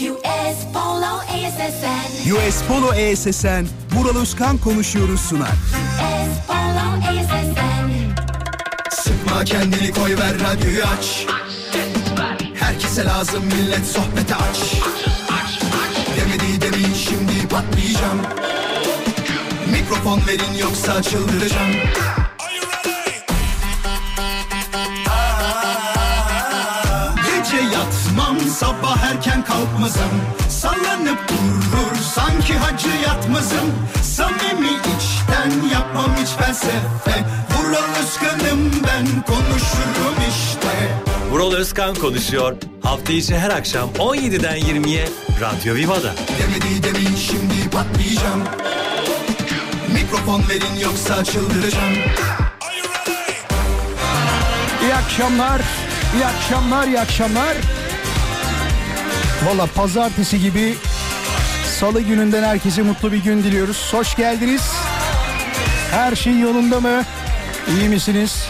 US Polo ASSN. US Polo ESSN, Vural Özkan konuşuyoruz sunar. US Polo ASSN. Sıkma kendini koy ver radyoyu aç Herkese lazım millet sohbete aç Demedi demin şimdi patlayacağım Mikrofon verin yoksa çıldıracağım kalkmazım Sallanıp durur sanki hacı yatmazım Samimi içten yapmam hiç felsefe Vural Özkan'ım ben konuşurum işte Vural Özkan konuşuyor. Hafta içi her akşam 17'den 20'ye Radyo Viva'da. Demedi demin şimdi patlayacağım Mikrofon verin yoksa çıldıracağım İyi akşamlar, iyi akşamlar, iyi akşamlar. Valla pazartesi gibi salı gününden herkese mutlu bir gün diliyoruz. Hoş geldiniz. Her şey yolunda mı? İyi misiniz?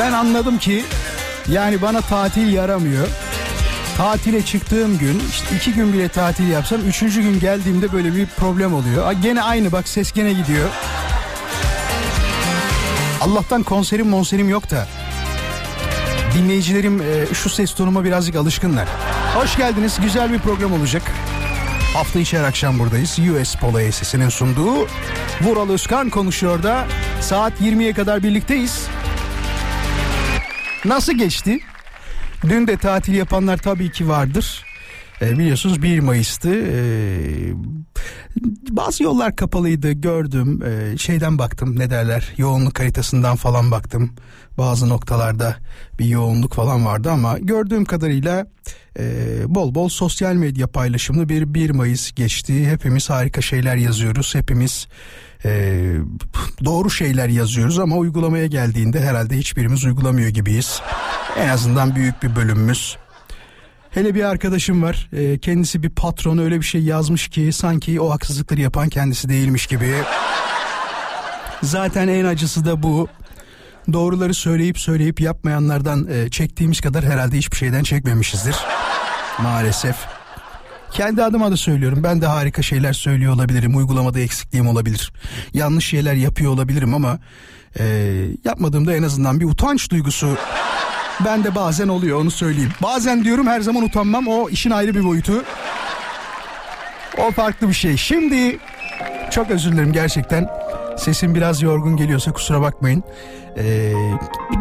Ben anladım ki yani bana tatil yaramıyor. Tatile çıktığım gün işte iki gün bile tatil yapsam üçüncü gün geldiğimde böyle bir problem oluyor. Aa, Gene aynı bak ses gene gidiyor. Allah'tan konserim monserim yok da. Dinleyicilerim e, şu ses tonuma birazcık alışkınlar. Hoş geldiniz. Güzel bir program olacak. Hafta içi her akşam buradayız. US Polo sesinin sunduğu Vural Özkan konuşuyor da saat 20'ye kadar birlikteyiz. Nasıl geçti? Dün de tatil yapanlar tabii ki vardır. E, biliyorsunuz 1 Mayıs'tı. E, bazı yollar kapalıydı gördüm. E, şeyden baktım ne derler yoğunluk haritasından falan baktım. Bazı noktalarda bir yoğunluk falan vardı ama gördüğüm kadarıyla e, bol bol sosyal medya paylaşımlı bir 1 Mayıs geçti. Hepimiz harika şeyler yazıyoruz. Hepimiz e, doğru şeyler yazıyoruz ama uygulamaya geldiğinde herhalde hiçbirimiz uygulamıyor gibiyiz. En azından büyük bir bölümümüz. Hele bir arkadaşım var. e, kendisi bir patron öyle bir şey yazmış ki sanki o haksızlıkları yapan kendisi değilmiş gibi. Zaten en acısı da bu. Doğruları söyleyip söyleyip yapmayanlardan e, çektiğimiz kadar herhalde hiçbir şeyden çekmemişizdir. Maalesef. Kendi adıma da söylüyorum. Ben de harika şeyler söylüyor olabilirim. Uygulamada eksikliğim olabilir. Yanlış şeyler yapıyor olabilirim ama e, yapmadığımda en azından bir utanç duygusu ben de bazen oluyor onu söyleyeyim. Bazen diyorum her zaman utanmam o işin ayrı bir boyutu. O farklı bir şey. Şimdi çok özür dilerim gerçekten. Sesim biraz yorgun geliyorsa kusura bakmayın. Ee,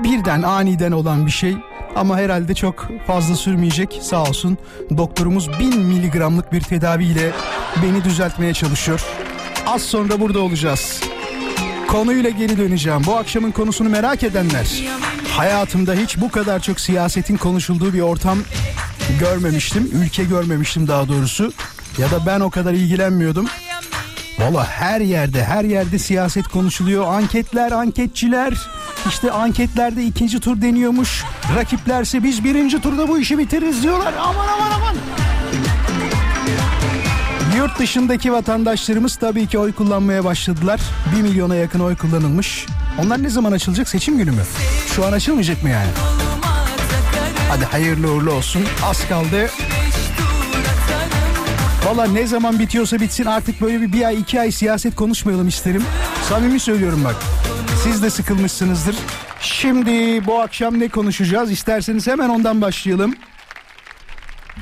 birden aniden olan bir şey ama herhalde çok fazla sürmeyecek sağ olsun. Doktorumuz bin miligramlık bir tedaviyle beni düzeltmeye çalışıyor. Az sonra burada olacağız. Konuyla geri döneceğim. Bu akşamın konusunu merak edenler. Hayatımda hiç bu kadar çok siyasetin konuşulduğu bir ortam görmemiştim. Ülke görmemiştim daha doğrusu. Ya da ben o kadar ilgilenmiyordum. Valla her yerde her yerde siyaset konuşuluyor. Anketler, anketçiler. İşte anketlerde ikinci tur deniyormuş. Rakiplerse biz birinci turda bu işi bitiririz diyorlar. Aman aman aman. Yurt dışındaki vatandaşlarımız tabii ki oy kullanmaya başladılar. 1 milyona yakın oy kullanılmış. Onlar ne zaman açılacak? Seçim günü mü? Şu an açılmayacak mı yani? Hadi hayırlı uğurlu olsun. Az kaldı. Valla ne zaman bitiyorsa bitsin artık böyle bir, bir ay iki ay siyaset konuşmayalım isterim. Samimi söylüyorum bak. Siz de sıkılmışsınızdır. Şimdi bu akşam ne konuşacağız? İsterseniz hemen ondan başlayalım.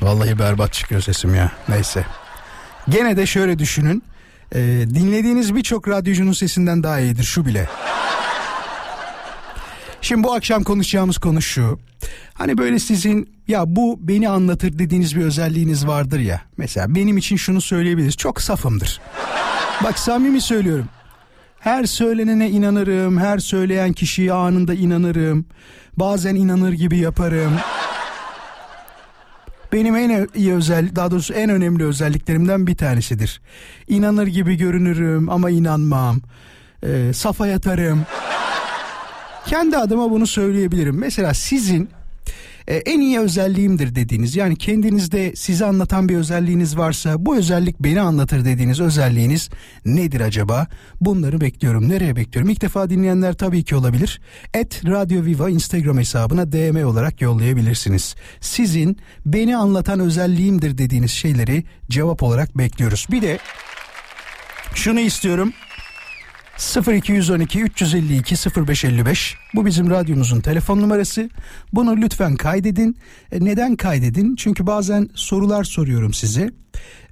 Vallahi berbat çıkıyor sesim ya. Neyse. Gene de şöyle düşünün. Ee, dinlediğiniz birçok radyocunun sesinden daha iyidir şu bile. Şimdi bu akşam konuşacağımız konu şu. Hani böyle sizin ya bu beni anlatır dediğiniz bir özelliğiniz vardır ya. Mesela benim için şunu söyleyebiliriz. Çok safımdır. Bak samimi söylüyorum. Her söylenene inanırım. Her söyleyen kişiye anında inanırım. Bazen inanır gibi yaparım. Benim en iyi özel, daha doğrusu en önemli özelliklerimden bir tanesidir. İnanır gibi görünürüm ama inanmam. Ee, safa yatarım. Kendi adıma bunu söyleyebilirim. Mesela sizin e, en iyi özelliğimdir dediğiniz yani kendinizde size anlatan bir özelliğiniz varsa bu özellik beni anlatır dediğiniz özelliğiniz nedir acaba? Bunları bekliyorum. Nereye bekliyorum? İlk defa dinleyenler tabii ki olabilir. Et Radio Viva Instagram hesabına DM olarak yollayabilirsiniz. Sizin beni anlatan özelliğimdir dediğiniz şeyleri cevap olarak bekliyoruz. Bir de şunu istiyorum. 0212 352 0555 bu bizim radyomuzun telefon numarası. Bunu lütfen kaydedin. E, neden kaydedin? Çünkü bazen sorular soruyorum size.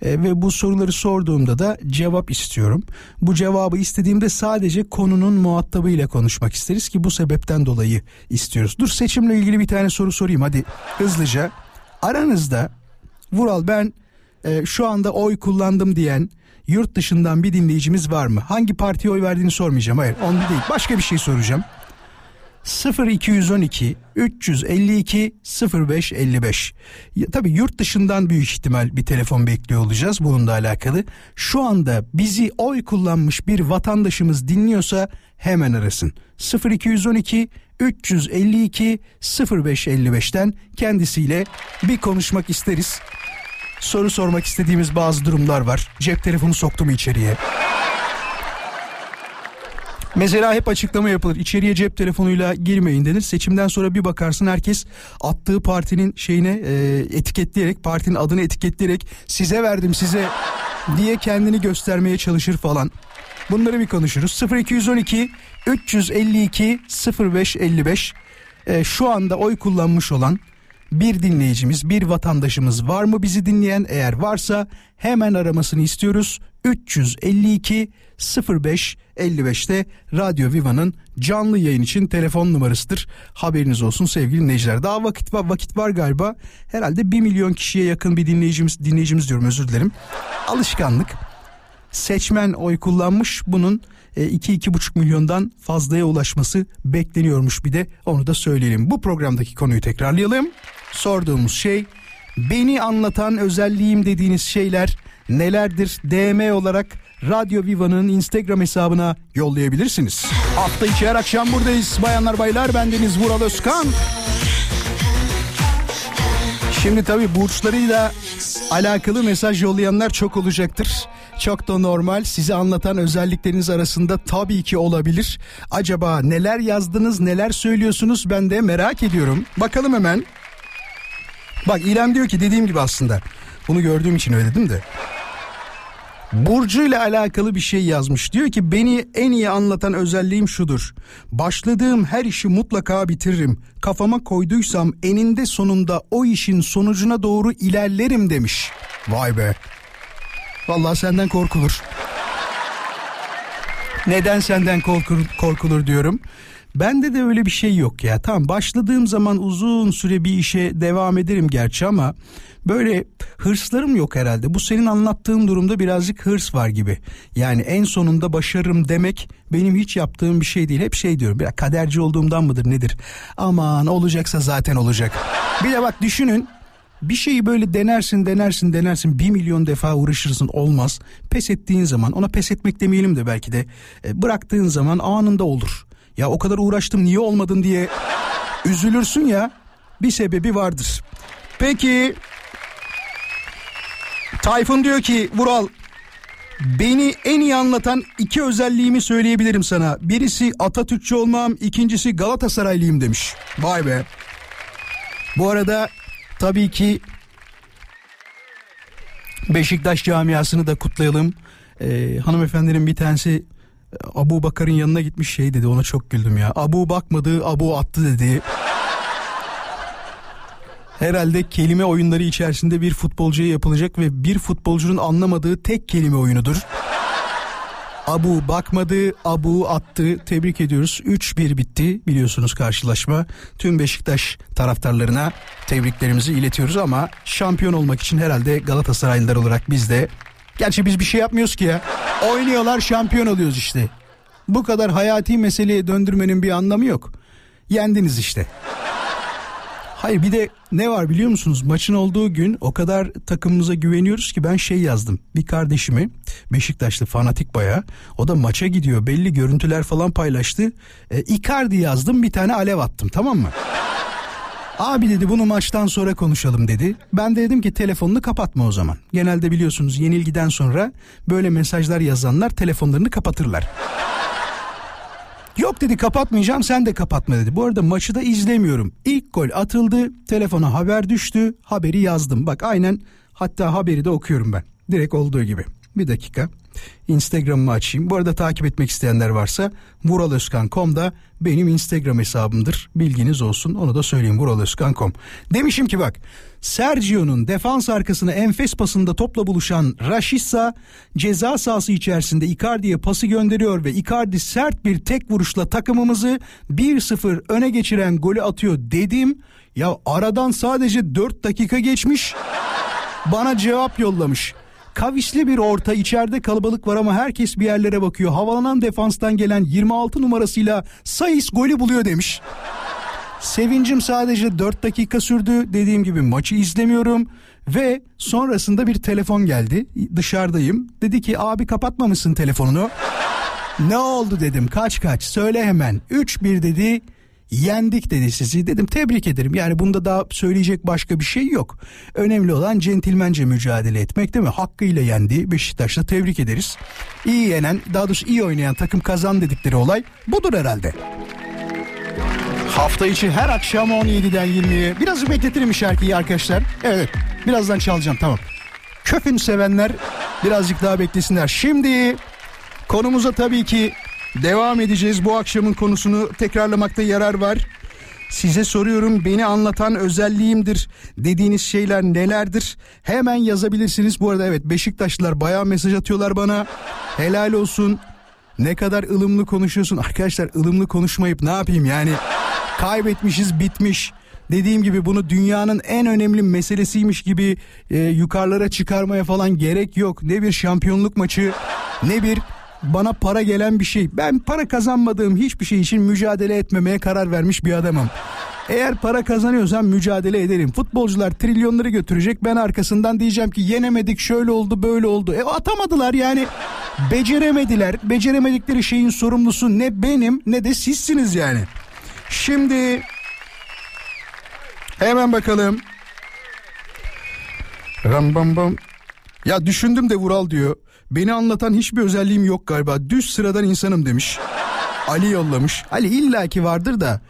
E, ve bu soruları sorduğumda da cevap istiyorum. Bu cevabı istediğimde sadece konunun muhatabıyla konuşmak isteriz ki bu sebepten dolayı istiyoruz. Dur seçimle ilgili bir tane soru sorayım hadi hızlıca. Aranızda Vural ben e, şu anda oy kullandım diyen yurt dışından bir dinleyicimiz var mı? Hangi partiye oy verdiğini sormayacağım. Hayır onu değil. Başka bir şey soracağım. 0212 352 0555. Ya, tabii yurt dışından büyük ihtimal bir telefon bekliyor olacağız bununla alakalı. Şu anda bizi oy kullanmış bir vatandaşımız dinliyorsa hemen arasın. 0212 352 0555'ten kendisiyle bir konuşmak isteriz. Soru sormak istediğimiz bazı durumlar var. Cep telefonu soktu mu içeriye? Mesela hep açıklama yapılır. İçeriye cep telefonuyla girmeyin denir. Seçimden sonra bir bakarsın herkes attığı partinin şeyine e, etiketleyerek, partinin adını etiketleyerek size verdim size diye kendini göstermeye çalışır falan. Bunları bir konuşuruz. 0212 352 0555 e, şu anda oy kullanmış olan bir dinleyicimiz, bir vatandaşımız var mı bizi dinleyen? Eğer varsa hemen aramasını istiyoruz. 352 05 55'te Radyo Viva'nın canlı yayın için telefon numarasıdır. Haberiniz olsun sevgili dinleyiciler. Daha vakit var, vakit var galiba. Herhalde 1 milyon kişiye yakın bir dinleyicimiz, dinleyicimiz diyorum özür dilerim. Alışkanlık. Seçmen oy kullanmış. Bunun 2-2,5 milyondan fazlaya ulaşması bekleniyormuş bir de onu da söyleyelim. Bu programdaki konuyu tekrarlayalım. Sorduğumuz şey beni anlatan özelliğim dediğiniz şeyler nelerdir? DM olarak Radyo Viva'nın Instagram hesabına yollayabilirsiniz. Hafta içi her akşam buradayız. Bayanlar baylar bendeniz Vural Özkan. Şimdi tabii burçlarıyla alakalı mesaj yollayanlar çok olacaktır. Çok da normal. Size anlatan özellikleriniz arasında tabii ki olabilir. Acaba neler yazdınız, neler söylüyorsunuz ben de merak ediyorum. Bakalım hemen. Bak İrem diyor ki dediğim gibi aslında. Bunu gördüğüm için öyle dedim de. Burcu ile alakalı bir şey yazmış. Diyor ki beni en iyi anlatan özelliğim şudur. Başladığım her işi mutlaka bitiririm. Kafama koyduysam eninde sonunda o işin sonucuna doğru ilerlerim demiş. Vay be. Vallahi senden korkulur. Neden senden korkulur, korkulur diyorum. Bende de öyle bir şey yok ya. Tamam başladığım zaman uzun süre bir işe devam ederim gerçi ama böyle hırslarım yok herhalde. Bu senin anlattığın durumda birazcık hırs var gibi. Yani en sonunda başarırım demek benim hiç yaptığım bir şey değil. Hep şey diyorum ya kaderci olduğumdan mıdır nedir? Aman olacaksa zaten olacak. Bir de bak düşünün bir şeyi böyle denersin denersin denersin bir milyon defa uğraşırsın olmaz. Pes ettiğin zaman ona pes etmek demeyelim de belki de e, bıraktığın zaman anında olur. Ya o kadar uğraştım niye olmadın diye üzülürsün ya bir sebebi vardır. Peki Tayfun diyor ki Vural Beni en iyi anlatan iki özelliğimi söyleyebilirim sana. Birisi Atatürkçü olmam, ikincisi Galatasaraylıyım demiş. Vay be. Bu arada tabii ki Beşiktaş camiasını da kutlayalım. Ee, hanımefendinin bir tanesi Abu Bakar'ın yanına gitmiş şey dedi ona çok güldüm ya. Abu bakmadı Abu attı dedi. Herhalde kelime oyunları içerisinde bir futbolcuya yapılacak ve bir futbolcunun anlamadığı tek kelime oyunudur. Abu bakmadı, Abu attı. Tebrik ediyoruz. 3-1 bitti biliyorsunuz karşılaşma. Tüm Beşiktaş taraftarlarına tebriklerimizi iletiyoruz ama şampiyon olmak için herhalde Galatasaraylılar olarak biz de Gerçi biz bir şey yapmıyoruz ki ya. Oynuyorlar şampiyon oluyoruz işte. Bu kadar hayati meseleye döndürmenin bir anlamı yok. Yendiniz işte. Hayır bir de ne var biliyor musunuz? Maçın olduğu gün o kadar takımımıza güveniyoruz ki ben şey yazdım. Bir kardeşimi Beşiktaşlı fanatik baya o da maça gidiyor belli görüntüler falan paylaştı. E, Icardi yazdım bir tane alev attım tamam mı? Abi dedi bunu maçtan sonra konuşalım dedi. Ben de dedim ki telefonunu kapatma o zaman. Genelde biliyorsunuz yenilgiden sonra böyle mesajlar yazanlar telefonlarını kapatırlar. Yok dedi kapatmayacağım sen de kapatma dedi. Bu arada maçı da izlemiyorum. İlk gol atıldı telefona haber düştü haberi yazdım. Bak aynen hatta haberi de okuyorum ben. Direkt olduğu gibi. Bir dakika. Instagram'ımı açayım. Bu arada takip etmek isteyenler varsa vuraloskan.com'da benim Instagram hesabımdır. Bilginiz olsun. Onu da söyleyeyim vuraloskan.com. Demişim ki bak Sergio'nun defans arkasına enfes pasında topla buluşan Rashica ceza sahası içerisinde Icardi'ye pası gönderiyor ve Icardi sert bir tek vuruşla takımımızı 1-0 öne geçiren golü atıyor dedim. Ya aradan sadece 4 dakika geçmiş. Bana cevap yollamış. Kavisli bir orta içeride kalabalık var ama herkes bir yerlere bakıyor. Havalanan defanstan gelen 26 numarasıyla Sayıs golü buluyor demiş. Sevincim sadece 4 dakika sürdü. Dediğim gibi maçı izlemiyorum. Ve sonrasında bir telefon geldi. Dışarıdayım. Dedi ki abi kapatmamışsın telefonunu. ne oldu dedim kaç kaç söyle hemen. 3-1 dedi yendik dedi sizi. Dedim tebrik ederim. Yani bunda daha söyleyecek başka bir şey yok. Önemli olan centilmence mücadele etmek değil mi? Hakkıyla yendi. Beşiktaş'ta tebrik ederiz. İyi yenen, daha doğrusu iyi oynayan takım kazan dedikleri olay budur herhalde. Hafta içi her akşam 17'den 20'ye. Biraz bekletirim şarkıyı arkadaşlar. Evet birazdan çalacağım tamam. Köpün sevenler birazcık daha beklesinler. Şimdi konumuza tabii ki devam edeceğiz. Bu akşamın konusunu tekrarlamakta yarar var. Size soruyorum beni anlatan özelliğimdir dediğiniz şeyler nelerdir? Hemen yazabilirsiniz. Bu arada evet Beşiktaşlılar bayağı mesaj atıyorlar bana. Helal olsun. Ne kadar ılımlı konuşuyorsun. Arkadaşlar ılımlı konuşmayıp ne yapayım yani? Kaybetmişiz bitmiş. Dediğim gibi bunu dünyanın en önemli meselesiymiş gibi e, yukarılara çıkarmaya falan gerek yok. Ne bir şampiyonluk maçı ne bir bana para gelen bir şey. Ben para kazanmadığım hiçbir şey için mücadele etmemeye karar vermiş bir adamım. Eğer para kazanıyorsam mücadele ederim. Futbolcular trilyonları götürecek. Ben arkasından diyeceğim ki yenemedik şöyle oldu böyle oldu. E atamadılar yani. Beceremediler. Beceremedikleri şeyin sorumlusu ne benim ne de sizsiniz yani. Şimdi hemen bakalım. Ram bam bam. Ya düşündüm de Vural diyor. Beni anlatan hiçbir özelliğim yok galiba. Düz sıradan insanım demiş. Ali yollamış. Ali illaki vardır da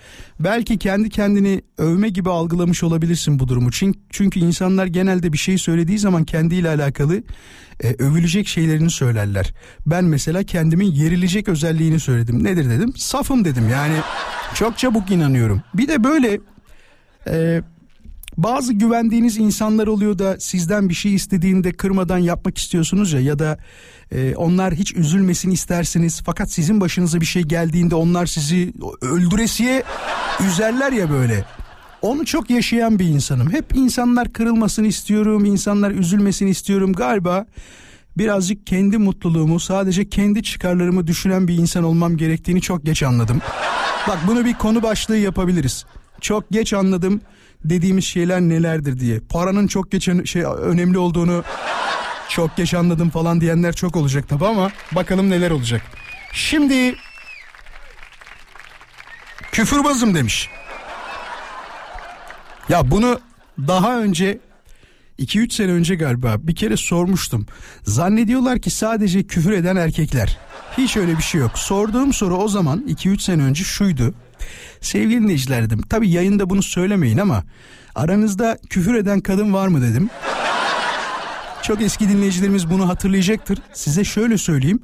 belki kendi kendini övme gibi algılamış olabilirsin bu durumu. Çünkü, insanlar genelde bir şey söylediği zaman kendiyle alakalı e, övülecek şeylerini söylerler. Ben mesela kendimin yerilecek özelliğini söyledim. Nedir dedim? Safım dedim. Yani çok çabuk inanıyorum. Bir de böyle e, bazı güvendiğiniz insanlar oluyor da sizden bir şey istediğinde kırmadan yapmak istiyorsunuz ya ya da e, onlar hiç üzülmesin istersiniz fakat sizin başınıza bir şey geldiğinde onlar sizi öldüresiye üzerler ya böyle. Onu çok yaşayan bir insanım. Hep insanlar kırılmasını istiyorum, insanlar üzülmesini istiyorum. Galiba birazcık kendi mutluluğumu, sadece kendi çıkarlarımı düşünen bir insan olmam gerektiğini çok geç anladım. Bak bunu bir konu başlığı yapabiliriz. Çok geç anladım dediğimiz şeyler nelerdir diye. Paranın çok geç şey önemli olduğunu çok geç anladım falan diyenler çok olacak tabi ama bakalım neler olacak. Şimdi küfürbazım demiş. Ya bunu daha önce 2-3 sene önce galiba bir kere sormuştum. Zannediyorlar ki sadece küfür eden erkekler. Hiç öyle bir şey yok. Sorduğum soru o zaman 2-3 sene önce şuydu. Sevgili dinleyiciler dedim. Tabii yayında bunu söylemeyin ama aranızda küfür eden kadın var mı dedim. Çok eski dinleyicilerimiz bunu hatırlayacaktır. Size şöyle söyleyeyim.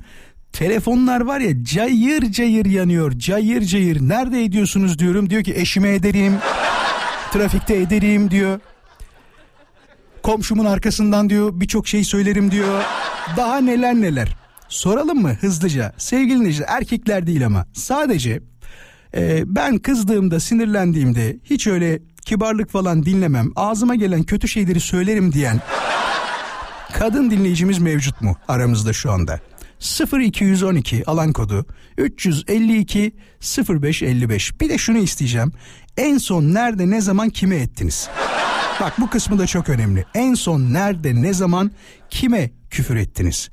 Telefonlar var ya cayır cayır yanıyor. Cayır cayır. Nerede ediyorsunuz diyorum. Diyor ki eşime ederim. Trafikte ederim diyor. Komşumun arkasından diyor birçok şey söylerim diyor. Daha neler neler. Soralım mı hızlıca? Sevgili dinleyiciler erkekler değil ama sadece e, ben kızdığımda sinirlendiğimde hiç öyle kibarlık falan dinlemem. Ağzıma gelen kötü şeyleri söylerim diyen kadın dinleyicimiz mevcut mu aramızda şu anda? 0212 alan kodu 352 0555 bir de şunu isteyeceğim. En son nerede ne zaman kime ettiniz? Bak bu kısmı da çok önemli. En son nerede ne zaman kime küfür ettiniz?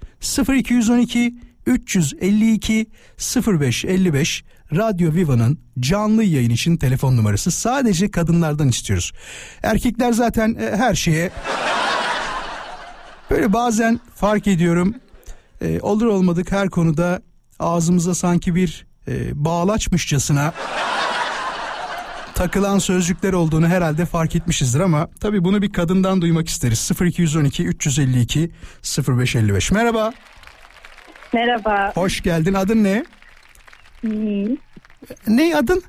0212 352 0555 Radyo Viva'nın canlı yayın için telefon numarası. Sadece kadınlardan istiyoruz. Erkekler zaten e, her şeye böyle bazen fark ediyorum e, olur olmadık her konuda ağzımıza sanki bir e, bağlaçmışçasına takılan sözcükler olduğunu herhalde fark etmişizdir ama tabii bunu bir kadından duymak isteriz. 0212 352 0555. Merhaba. Merhaba. Hoş geldin. Adın ne? Nil. Ne adın?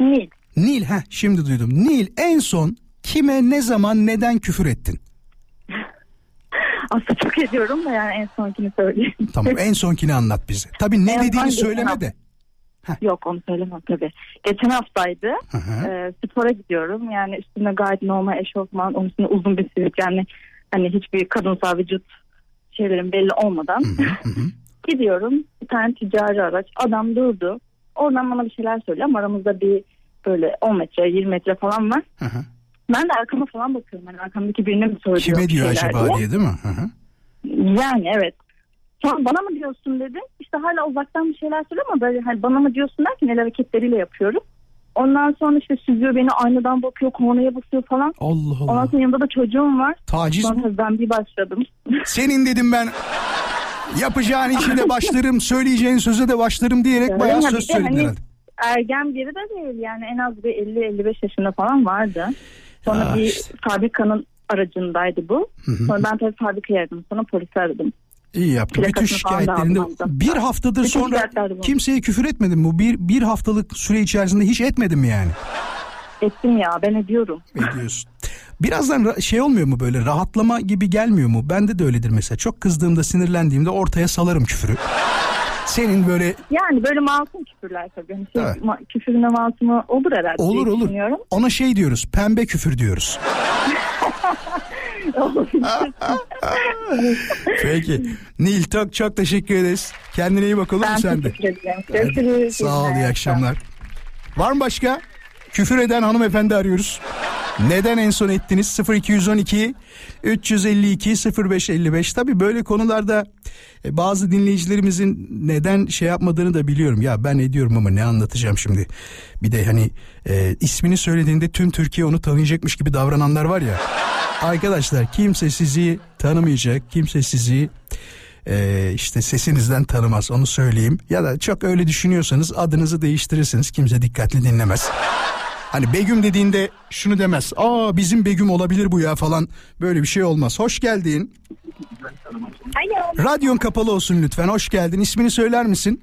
Nil. Nil. Heh, şimdi duydum. Nil en son kime ne zaman neden küfür ettin? Aslında çok ediyorum da yani en sonkini söyleyeyim. Tamam en sonkini anlat bize. Tabii ne En dediğini söyleme de. Yok onu söylemem tabii. Geçen haftaydı. Hı hı. Ee, spora gidiyorum. Yani üstünde gayet normal eşofman. Onun üstünde uzun bir sivik. Yani hani hiçbir kadınsal vücut şeylerin belli olmadan. gidiyorum. Bir tane ticari araç. Adam durdu. Oradan bana bir şeyler söylüyor ama aramızda bir böyle 10 metre 20 metre falan var. Hı hı. Ben de arkama falan bakıyorum. Hani arkamdaki birine mi söylüyor? Kime diyor acaba diye. diye değil mi? Hı hı. Yani evet. Sonra bana mı diyorsun dedi. İşte hala uzaktan bir şeyler söylüyor ama böyle hani bana mı diyorsun derken el hareketleriyle yapıyorum. Ondan sonra işte süzüyor beni aynadan bakıyor kornaya basıyor falan. Allah Ondan Allah. sonra yanımda da çocuğum var. Taciz mi? Sonra ben bir başladım. Senin dedim ben yapacağın işe de başlarım, söyleyeceğin söze de başlarım diyerek Evet, bayağı söz de söyledin hani- herhalde. Ergen biri de değil yani en az bir 50-55 yaşında falan vardı. Sonra Ya bir işte. fabrikanın aracındaydı bu. Sonra ben tabii fabrikayı aradım. Sonra polisi aradım. İyi yaptın. Bütün şikayetlerinde bir haftadır Bütün sonra kimseye küfür etmedin mi? Bir, bir haftalık süre içerisinde hiç etmedin mi yani? Ettim ya ben ediyorum. Ediyorsun. Birazdan ra- şey olmuyor mu böyle rahatlama gibi gelmiyor mu? Bende de öyledir mesela. Çok kızdığımda sinirlendiğimde ortaya salarım küfürü. Senin böyle Yani böyle masum küfürler tabii. Hani şey, Evet. ma- küfürün masumu olur herhalde olur olur. Ona şey diyoruz pembe küfür diyoruz. Peki. Nil çok çok teşekkür ederiz. Kendine iyi bak olur mu ben sen de? teşekkür ederim. Görüşürüz. Sağ ol iyi akşamlar. Var mı başka? Küfür eden hanımefendi arıyoruz. Neden en son ettiniz? 0212 352 0555. Tabii böyle konularda e, bazı dinleyicilerimizin neden şey yapmadığını da biliyorum. Ya ben ediyorum ama ne anlatacağım şimdi? Bir de hani e, ismini söylediğinde tüm Türkiye onu tanıyacakmış gibi davrananlar var ya. Arkadaşlar kimse sizi tanımayacak. Kimse sizi e, işte sesinizden tanımaz onu söyleyeyim. Ya da çok öyle düşünüyorsanız adınızı değiştirirsiniz. Kimse dikkatli dinlemez. Hani Begüm dediğinde şunu demez. Aa bizim Begüm olabilir bu ya falan. Böyle bir şey olmaz. Hoş geldin. Alo. Radyon kapalı olsun lütfen. Hoş geldin. İsmini söyler misin?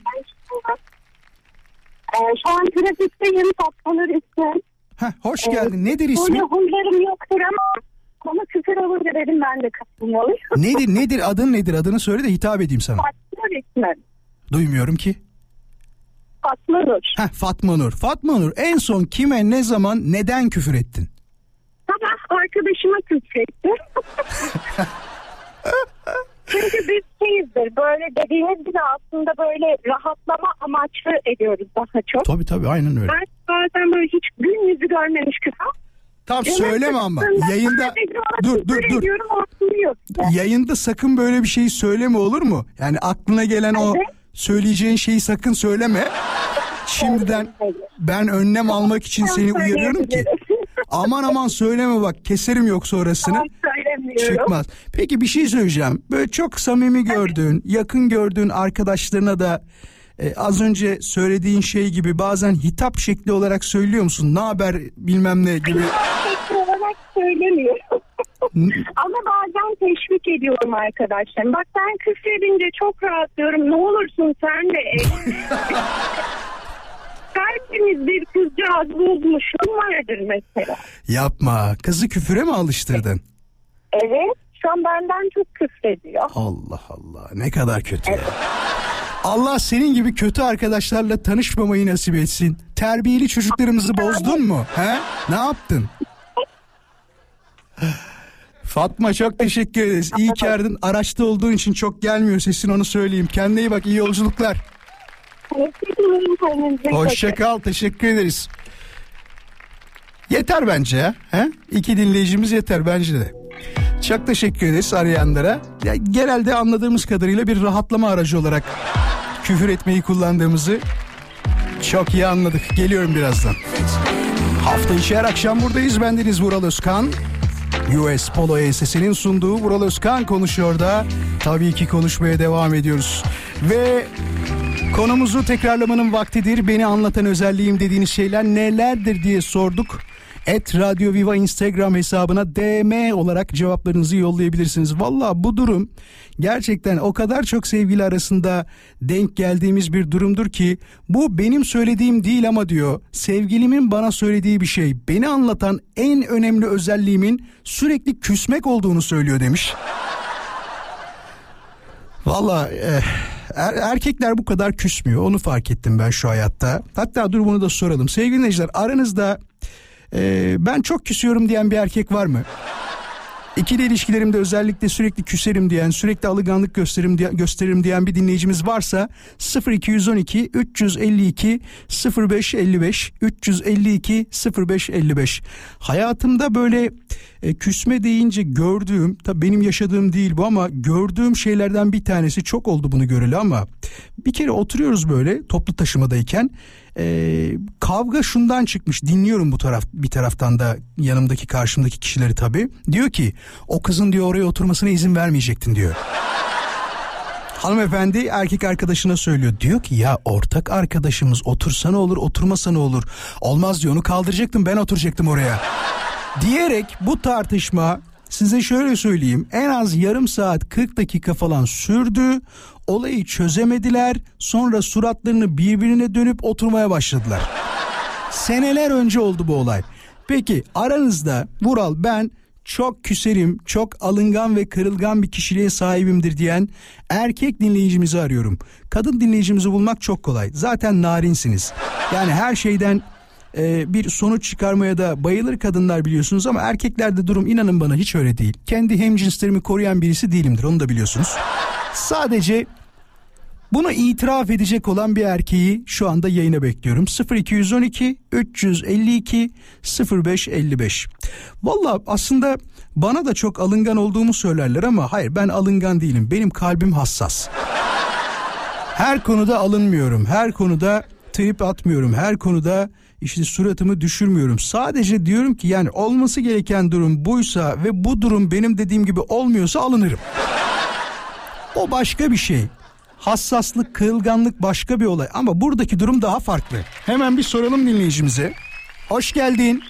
Ee, şu an trafikteyim. Patlanır ismi. Heh, hoş geldin. Nedir Böyle ismi? huylarım yoktur ama konu küfür olunca dedim ben de katılmalıyım. Nedir nedir adın nedir? Adını söyle de hitap edeyim sana. Fatma ismi. Duymuyorum ki. Fatma Nur. Heh, Fatma Nur. Fatma Nur en son kime ne zaman neden küfür ettin? Sabah arkadaşıma küfrettim. Çünkü biz şeyizdir böyle dediğiniz gibi aslında böyle rahatlama amaçlı ediyoruz daha çok. Tabii tabii aynen öyle. Ben bazen böyle hiç gün yüzü görmemiş küfür. Tam söyleme ama yayında dur dur dur. Yayında sakın böyle bir şey söyleme olur mu? Yani aklına gelen o Evet. Söyleyeceğin şeyi sakın söyleme. Şimdiden ben önlem almak için seni uyarıyorum ki. Aman aman söyleme bak keserim. Tamam, söylemiyorum. Çıkmaz. Peki bir şey söyleyeceğim. Böyle çok samimi gördüğün, yakın gördüğün arkadaşlarına da e, az önce söylediğin şey gibi bazen hitap şekli olarak söylüyor musun? Ne haber bilmem ne gibi. Teşvik olarak söylemiyorum. Ama bazen teşvik ediyorum arkadaşlarım. Bak ben küfredince çok rahatlıyorum. Ne olursun sen de. Tertemiz bir kızcağız bulmuşluğum vardır mesela. Yapma. Kızı küfüre mi alıştırdın? Evet. Şu an benden çok küfrediyor. Allah Allah ne kadar kötü ya. Allah senin gibi kötü arkadaşlarla tanışmamayı nasip etsin. Terbiyeli çocuklarımızı bozdun mu? He? Ne yaptın? Fatma çok teşekkür ederiz. İyi ki aradın. Araçta olduğun için çok gelmiyor sesin onu söyleyeyim. Kendine iyi bak iyi yolculuklar. Hoşça kal teşekkür ederiz. Yeter bence ya. He? İki dinleyicimiz yeter bence de. Çok teşekkür ederiz arayanlara. Ya, genelde anladığımız kadarıyla bir rahatlama aracı olarak küfür etmeyi kullandığımızı Çok iyi anladık. Geliyorum birazdan. Hafta içi her akşam buradayız. Bendeniz Vural Özkan. US Polo ESS'nin sunduğu Vural Özkan konuşuyor da tabii ki konuşmaya devam ediyoruz. Ve konumuzu tekrarlamanın vaktidir. Beni anlatan özelliğim dediğiniz şeyler nelerdir diye sorduk. Et Radio Viva Instagram hesabına DM olarak cevaplarınızı yollayabilirsiniz. Valla bu durum gerçekten o kadar çok sevgili arasında denk geldiğimiz bir durumdur ki bu benim söylediğim değil ama diyor sevgilimin bana söylediği bir şey. Beni anlatan en önemli özelliğimin sürekli küsmek olduğunu söylüyor demiş. Valla eh, er- erkekler bu kadar küsmüyor onu fark ettim ben şu hayatta. Hatta dur bunu da soralım. Sevgili dinleyiciler aranızda eh, ben çok küsüyorum diyen bir erkek var mı? İkili ilişkilerimde özellikle sürekli küserim diyen, sürekli alınganlık gösteririm, diye, gösteririm diyen bir dinleyicimiz varsa 0212 352 0555 352 0555 Hayatımda böyle e, küsme deyince gördüğüm, tabii benim yaşadığım değil bu ama gördüğüm şeylerden bir tanesi çok oldu bunu göreli ama bir kere oturuyoruz böyle toplu taşımadayken e, kavga şundan çıkmış dinliyorum bu taraf bir taraftan da yanımdaki karşımdaki kişileri tabii diyor ki o kızın diyor oraya oturmasına izin vermeyecektin diyor. Hanımefendi erkek arkadaşına söylüyor. Diyor ki ya ortak arkadaşımız otursa ne olur oturmasa ne olur. Olmaz diyor onu kaldıracaktım ben oturacaktım oraya. Diyerek bu tartışma size şöyle söyleyeyim en az yarım saat 40 dakika falan sürdü. Olayı çözemediler sonra suratlarını birbirine dönüp oturmaya başladılar. Seneler önce oldu bu olay. Peki aranızda Vural ben çok küserim, çok alıngan ve kırılgan bir kişiliğe sahibimdir diyen erkek dinleyicimizi arıyorum. Kadın dinleyicimizi bulmak çok kolay. Zaten narinsiniz. Yani her şeyden e, bir sonuç çıkarmaya da bayılır kadınlar biliyorsunuz ama erkeklerde durum inanın bana hiç öyle değil. Kendi hemcinslerimi koruyan birisi değilimdir onu da biliyorsunuz. Sadece bunu itiraf edecek olan bir erkeği şu anda yayına bekliyorum. 0212 352 0555. Valla aslında bana da çok alıngan olduğumu söylerler ama hayır ben alıngan değilim. Benim kalbim hassas. Her konuda alınmıyorum. Her konuda trip atmıyorum. Her konuda işte suratımı düşürmüyorum. Sadece diyorum ki yani olması gereken durum buysa ve bu durum benim dediğim gibi olmuyorsa alınırım. O başka bir şey. Hassaslık, kırılganlık başka bir olay ama buradaki durum daha farklı. Hemen bir soralım dinleyicimize. Hoş geldin.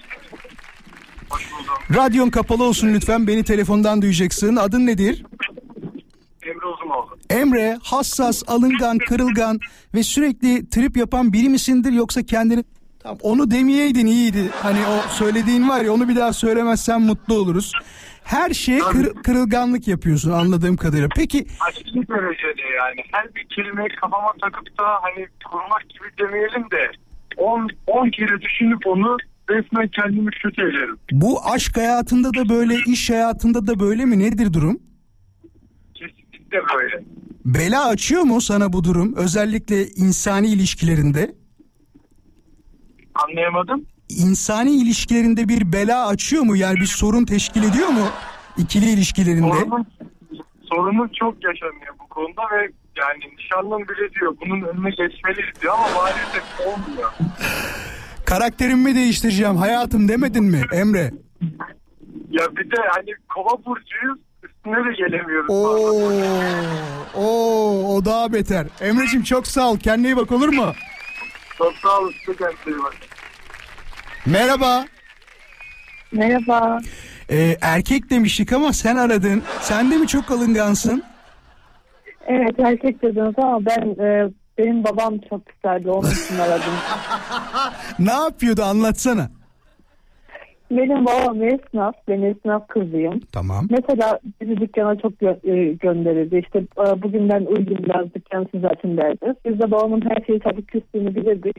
Radyon kapalı olsun lütfen. Beni telefondan duyacaksın. Adın nedir? Emre Uzunoğlu. Emre hassas, alıngan, kırılgan ve sürekli trip yapan biri misindir yoksa kendini Tamam onu demeyeydin iyiydi. Hani o söylediğin var ya onu bir daha söylemezsen mutlu oluruz. Her şeye kır- kırılganlık yapıyorsun anladığım kadarıyla. Peki Aşırı derecede yani. Her bir kelimeyi kafama takıp da hani kurmak gibi demeyelim de 10 10 kere düşünüp onu resmen kendimi kötü ederim. bu aşk hayatında da böyle, iş hayatında da böyle mi? Nedir durum? Kesinlikle böyle. Bela açıyor mu sana bu durum? Özellikle insani ilişkilerinde. Anlayamadım. İnsani ilişkilerinde bir bela açıyor mu? Yani bir sorun teşkil ediyor mu? İkili ilişkilerinde. Sorunum, sorunum çok yaşanıyor bu konuda ve yani nişanlım bile diyor bunun önüne geçmeliyiz diyor ama maalesef olmuyor. Karakterimi değiştireceğim hayatım demedin mi Emre? Ya bir de hani kova burcuyuz üstüne de gelemiyoruz. Oo, oo, o daha beter. Emre'cim çok sağ ol. Kendine iyi bak olur mu? Çok sağ olun. bakın. Merhaba. Merhaba. Ee, erkek demiştik ama sen aradın. Sen de mi çok alıngansın? Evet erkek dediniz ama ben e, benim babam çok güzeldi onun için aradım. Ne yapıyordu anlatsana. Benim babam esnaf, ben esnaf kızıyım. Tamam. Mesela bizi dükkana çok gö- e, gönderirdi. İşte e, bugünden uygun biraz dükkan siz açın derdi. Biz de babamın her şeyi tabii küstüğünü bilirdik.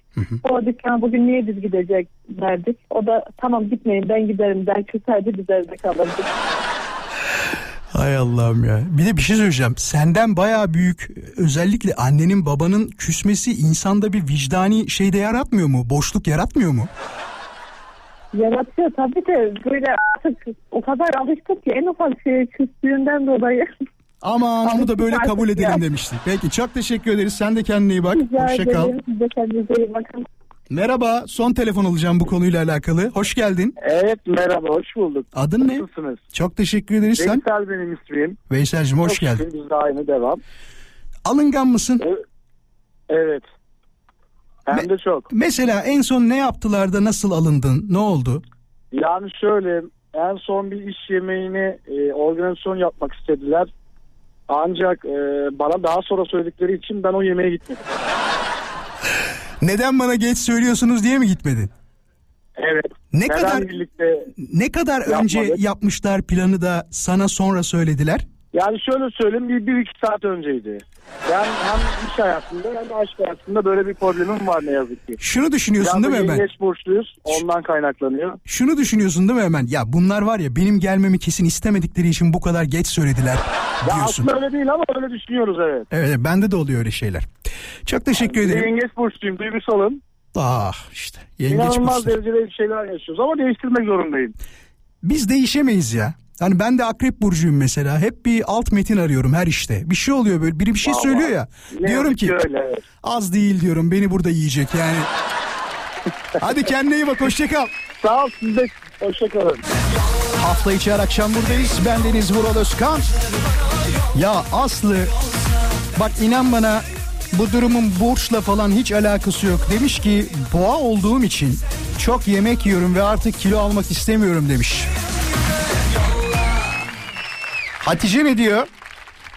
O dükkana bugün niye biz gidecek derdik. O da tamam gitmeyin ben giderim der küserdi biz evde kalırdık. Hay Allah'ım ya. Bir de bir şey söyleyeceğim. Senden bayağı büyük özellikle annenin babanın küsmesi insanda bir vicdani şey de yaratmıyor mu? Boşluk yaratmıyor mu? Yaratıyor tabii de böyle artık o kadar alıştık ki en ufak şeye küstüğünden dolayı. Aman onu da böyle kabul edelim demiştin. Peki çok teşekkür ederiz. Sen de kendine iyi bak. Rica Hoşça kal. ederim. Siz de kendinize iyi bakın. Merhaba. Son telefon alacağım bu konuyla alakalı. Hoş geldin. Evet merhaba hoş bulduk. Adın ne? Nasılsınız? Çok teşekkür ederiz. Sen Veysel benim ismim. Veysel'cim hoş Çok geldin. şükür Biz de aynı devam. Alıngan mısın? Evet. Hem de çok. Mesela en son ne yaptılar da nasıl alındın? Ne oldu? Yani şöyle en son bir iş yemeğini e, organizasyon yapmak istediler. Ancak e, bana daha sonra söyledikleri için ben o yemeğe gitmedim. Neden bana geç söylüyorsunuz diye mi gitmedin? Evet. Ne Neden kadar birlikte ne kadar önce Yapmadık. yapmışlar planı da sana sonra söylediler? Yani şöyle söyleyeyim bir, bir iki saat önceydi. Ben hem iş hayatında hem de aşk hayatında böyle bir problemim var ne yazık ki. Şunu düşünüyorsun Biraz değil mi hemen? yengeç borçluyuz. Ondan kaynaklanıyor. Şunu düşünüyorsun değil mi hemen? Ya bunlar var ya benim gelmemi kesin istemedikleri için bu kadar geç söylediler Ya diyorsun. aslında öyle değil ama öyle düşünüyoruz evet. Evet bende de oluyor öyle şeyler. Çok teşekkür de ederim. yengeç burçluyum duygusalım. Ah işte yengeç İnanılmaz burçları. derecede bir şeyler yaşıyoruz ama değiştirmek zorundayım. Biz değişemeyiz ya. Hani ben de akrep burcuyum mesela. Hep bir alt metin arıyorum her işte. Bir şey oluyor böyle. Biri bir şey Vallahi. söylüyor ya. Ne diyorum ki öyle az değil diyorum. Beni burada yiyecek yani. Hadi kendine iyi bak hoşça kal. Sağ ol siz de hoşçakalın. Hafta içi her akşam buradayız. Ben Deniz Vural Özkan. Ya Aslı bak inan bana bu durumun borçla falan hiç alakası yok. Demiş ki boğa olduğum için çok yemek yiyorum ve artık kilo almak istemiyorum demiş. Hatice ne diyor?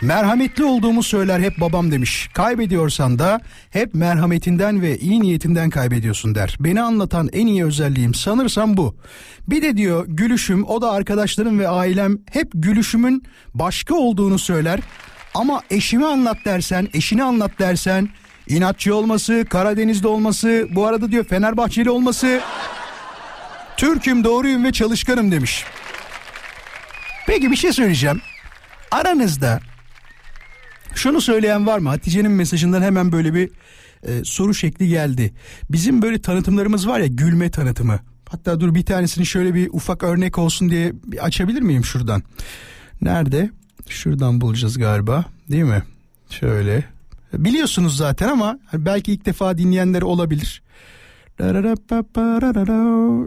Merhametli olduğumu söyler hep babam demiş. Kaybediyorsan da hep merhametinden ve iyi niyetinden kaybediyorsun der. Beni anlatan en iyi özelliğim sanırsam bu. Bir de diyor gülüşüm o da arkadaşlarım ve ailem hep gülüşümün başka olduğunu söyler. Ama eşimi anlat dersen, eşini anlat dersen inatçı olması, Karadeniz'de olması, bu arada diyor Fenerbahçeli olması. Türk'üm, doğruyum ve çalışkanım demiş. Peki bir şey söyleyeceğim. Aranızda şunu söyleyen var mı? Hatice'nin mesajından hemen böyle bir e, soru şekli geldi. Bizim böyle tanıtımlarımız var ya gülme tanıtımı. Hatta dur bir tanesini şöyle bir ufak örnek olsun diye açabilir miyim şuradan? Nerede? Şuradan bulacağız galiba değil mi? Şöyle. Biliyorsunuz zaten ama belki ilk defa dinleyenler olabilir.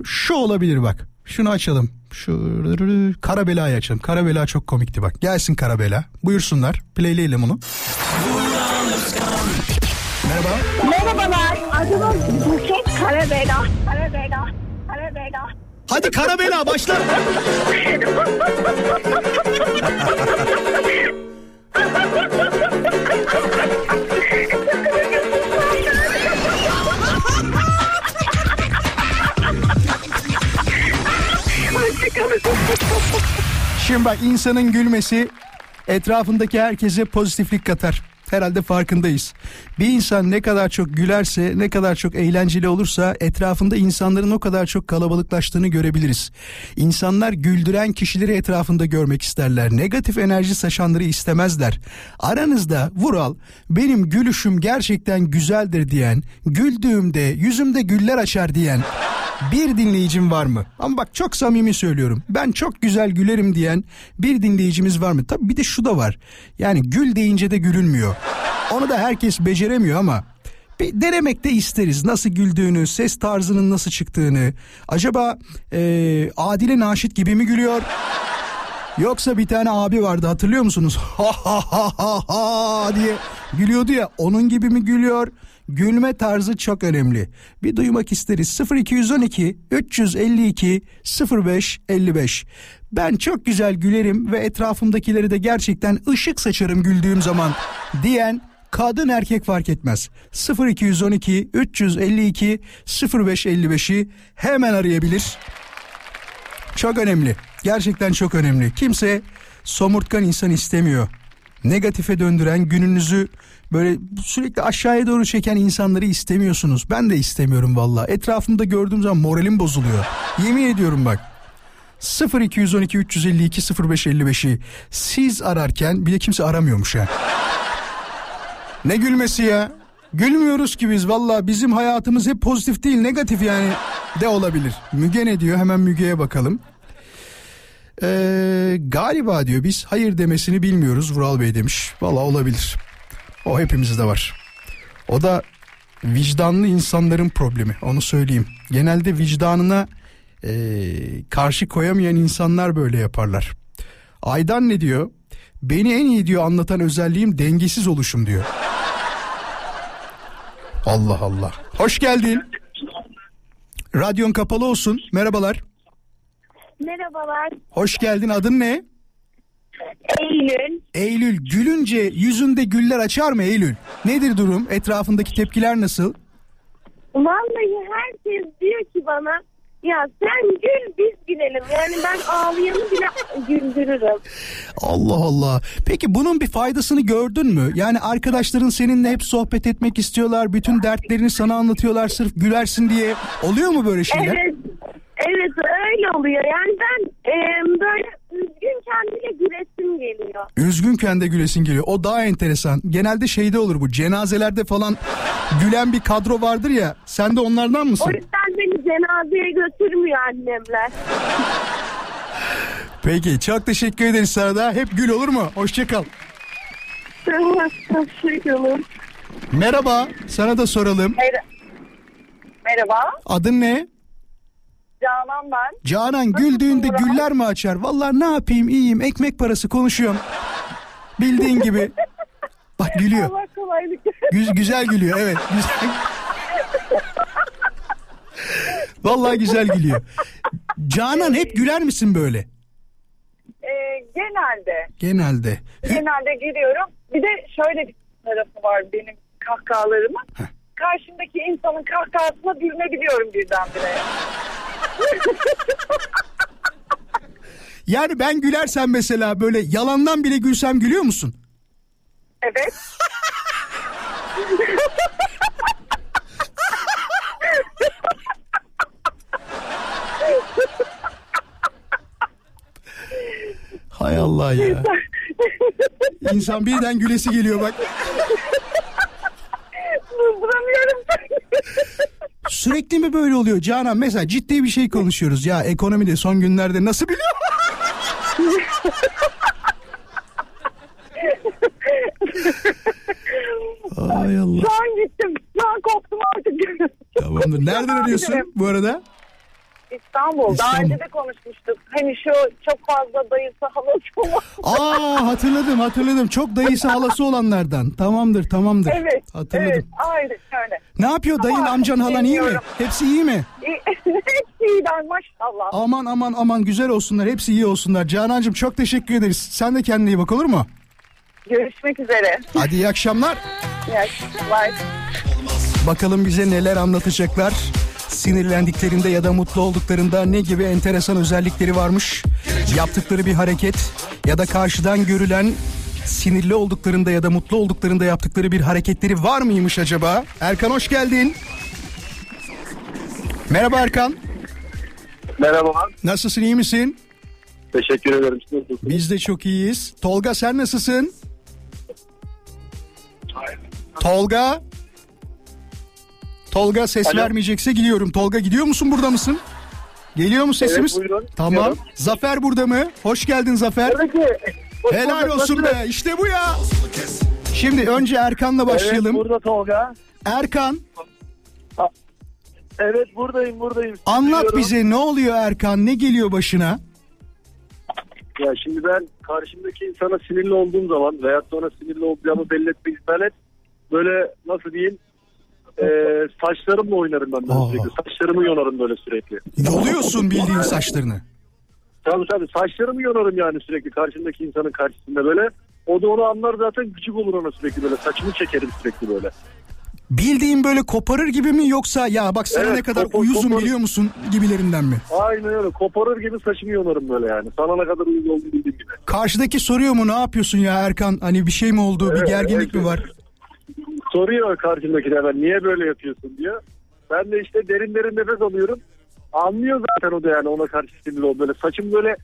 Şu olabilir bak. Şunu açalım. Şu Karabela'yı açalım. Karabela çok komikti bak. Gelsin Karabela. Buyursunlar. Playleyelim onu. Merhaba. Merhabalar. Adım Buket Karabela. Karabela. Karabela. Hadi Karabela başla. Şimdi bak insanın gülmesi etrafındaki herkese pozitiflik katar. Herhalde farkındayız. Bir insan ne kadar çok gülerse, ne kadar çok eğlenceli olursa etrafında insanların o kadar çok kalabalıklaştığını görebiliriz. İnsanlar güldüren kişileri etrafında görmek isterler. Negatif enerji saçanları istemezler. Aranızda Vural benim gülüşüm gerçekten güzeldir diyen, güldüğümde yüzümde güller açar diyen bir dinleyicim var mı? Ama bak çok samimi söylüyorum. Ben çok güzel gülerim diyen bir dinleyicimiz var mı? Tabii bir de şu da var. Yani gül deyince de gülünmüyor. Onu da herkes beceremiyor ama bir denemek de isteriz. Nasıl güldüğünü, ses tarzının nasıl çıktığını. Acaba eee Adile Naşit gibi mi gülüyor? Yoksa bir tane abi vardı hatırlıyor musunuz? Ha ha ha ha ha diye gülüyordu ya onun gibi mi gülüyor? Gülme tarzı çok önemli. Bir duymak isteriz. 0212 352 05 55. Ben çok güzel gülerim ve etrafımdakileri de gerçekten ışık saçarım güldüğüm zaman diyen kadın erkek fark etmez. 0212 352 05 55'i hemen arayabilir. Çok önemli. Gerçekten çok önemli. Kimse somurtkan insan istemiyor. Negatife döndüren gününüzü böyle sürekli aşağıya doğru çeken insanları istemiyorsunuz. Ben de istemiyorum valla. Etrafımda gördüğüm zaman moralim bozuluyor. Yemin ediyorum bak. 0212 352 0555'i siz ararken bir de kimse aramıyormuş ya. Ne gülmesi ya? Gülmüyoruz ki biz valla bizim hayatımız hep pozitif değil negatif yani de olabilir. Müge ne diyor hemen Müge'ye bakalım. Ee, galiba diyor biz hayır demesini bilmiyoruz Vural Bey demiş. Valla olabilir. O hepimizde var. O da vicdanlı insanların problemi onu söyleyeyim. Genelde vicdanına e, karşı koyamayan insanlar böyle yaparlar. Aydan ne diyor? Beni en iyi diyor anlatan özelliğim dengesiz oluşum diyor. Allah Allah. Hoş geldin. Radyon kapalı olsun. Merhabalar. Merhabalar. Hoş geldin. Adın ne? Eylül. Eylül. Gülünce yüzünde güller açar mı Eylül? Nedir durum? Etrafındaki tepkiler nasıl? Vallahi herkes diyor ki bana ya sen gül biz gülelim. Yani ben ağlayanı bile güldürürüm. Allah Allah. Peki bunun bir faydasını gördün mü? Yani arkadaşların seninle hep sohbet etmek istiyorlar. Bütün dertlerini sana anlatıyorlar sırf gülersin diye. Oluyor mu böyle şeyler? Evet. Evet öyle oluyor. Yani ben e, böyle bile gülesim geliyor. Üzgünken de gülesin geliyor. O daha enteresan. Genelde şeyde olur bu. Cenazelerde falan gülen bir kadro vardır ya. Sen de onlardan O mısın? yüzden beni cenazeye götürmüyor annemler. Peki çok teşekkür ederiz sana da. Hep gül olur mu? Hoşçakal. Hoşçakalın. Merhaba. Sana da soralım. Merhaba. Adın ne? Canan ben. Canan güldüğünde güller mi açar? Vallahi ne yapayım iyiyim ekmek parası konuşuyorum. Bildiğin gibi. Bak gülüyor. Allah kolaylık. Güz- güzel gülüyor evet. Güzel. Vallahi güzel gülüyor. Canan hep güler misin böyle? Ee, genelde. Genelde. Genelde gülüyorum. Bir de şöyle bir tarafı var benim kahkahalarımın. Karşımdaki insanın kahkahasına gülmebiliyorum birdenbire. Yani ben gülersem mesela böyle yalandan bile gülsem gülüyor musun? Evet. Hay Allah ya. İnsan birden gülesi geliyor bak. Durduramıyorum. Sürekli mi böyle oluyor Canan? Mesela ciddi bir şey konuşuyoruz. Ya ekonomide son günlerde nasıl biliyor? Ay Allah. Şu an gittim. Şu an koptum artık. Tamamdır. Nereden arıyorsun bu arada? İstanbul. Daha İstanbul. önce de konuşmuştuk. Hani şu çok fazla dayısı halası olan. Aa hatırladım hatırladım. Çok dayısı halası olanlardan. Tamamdır tamamdır. Evet. Hatırladım. Evet. Aynen öyle. Ne yapıyor dayın Ama amcan halan iyi mi? Hepsi iyi mi? Hepsi iyiler maşallah. Aman aman aman güzel olsunlar. Hepsi iyi olsunlar. Canancığım çok teşekkür ederiz. Sen de kendine iyi bak olur mu? Görüşmek üzere. Hadi iyi akşamlar. İyi akşamlar. Bakalım bize neler anlatacaklar. Sinirlendiklerinde ya da mutlu olduklarında ne gibi enteresan özellikleri varmış. Yaptıkları bir hareket ya da karşıdan görülen sinirli olduklarında ya da mutlu olduklarında yaptıkları bir hareketleri var mıymış acaba? Erkan hoş geldin. Merhaba Erkan. Merhaba. Nasılsın iyi misin? Teşekkür ederim. Biz de çok iyiyiz. Tolga sen nasılsın? Tolga. Tolga ses Alo. vermeyecekse gidiyorum. Tolga gidiyor musun burada mısın? Geliyor mu sesimiz? Evet, buyurun. Tamam. Gidiyorum. Zafer burada mı? Hoş geldin Zafer. Tabii ki. Helal olsun be. İşte bu ya. Şimdi önce Erkan'la başlayalım. Evet burada Tolga. Erkan Evet buradayım buradayım. Anlat duyuyorum. bize ne oluyor Erkan? Ne geliyor başına? Ya şimdi ben karşımdaki insana sinirli olduğum zaman veya sonra sinirli olacağımı belli etmek istemem. hep Böyle nasıl diyeyim e, saçlarımla oynarım ben böyle Aa. sürekli. Saçlarımı yonarım böyle sürekli. Yoluyorsun bildiğin saçlarını. Tabii tabii saçlarımı yonarım yani sürekli karşımdaki insanın karşısında böyle. O da onu anlar zaten gıcık olur ona sürekli böyle. Saçımı çekerim sürekli böyle. Bildiğin böyle koparır gibi mi yoksa ya bak sana Evet, ne kadar kopar- uyuzum kopar- biliyor musun gibilerinden mi? Aynen öyle koparır gibi saçımı yonarım böyle yani. Sana ne kadar uyuz olduğunu bildiğim gibi. Karşıdaki soruyor mu ne yapıyorsun ya Erkan? Hani bir şey mi oldu? bir Evet, gerginlik evet. mi var? Soruyor karşımdaki hemen niye böyle yapıyorsun diyor. Ben de işte derin derin nefes alıyorum. Anlıyor zaten o da yani ona karşı sinirli ol. Böyle saçım böyle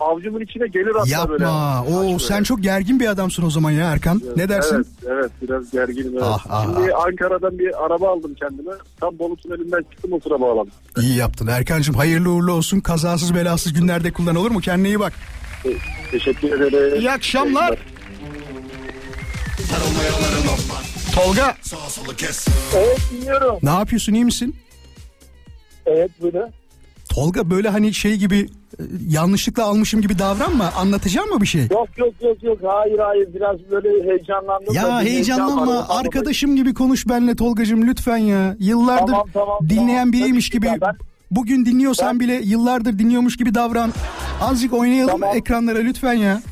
avcumun içine gelir hatta böyle. Yapma. Oo Böyle. sen çok gergin bir adamsın o zaman ya Erkan. Ne dersin? Evet, evet biraz gerginim. Evet. Ah, ah, Şimdi Ankara'dan bir araba aldım kendime. Tam Bolu Tüneli'nden çıktım o sıra bağladım. İyi yaptın Erkancığım. Hayırlı uğurlu olsun. Kazasız belasız günlerde kullan olur mu? Kendine iyi bak. Teşekkür ederim. İyi akşamlar. Tolga Evet dinliyorum. ne yapıyorsun iyi misin? Evet böyle. Tolga böyle hani şey gibi e, yanlışlıkla almışım gibi davranma. Anlatacağım mı bir şey? Yok yok yok yok hayır hayır biraz böyle heyecanlandım. Ya heyecan heyecanlanma. dolayı- Arkadaşım gibi konuş benimle Tolgacığım lütfen ya. Yıllardır Tamam, tamam, dinleyen tamam. biriymiş gibi. ben- Bugün dinliyorsan bile yıllardır dinliyormuş gibi davran. Azıcık oynayalım Tamam. ekranlara lütfen ya.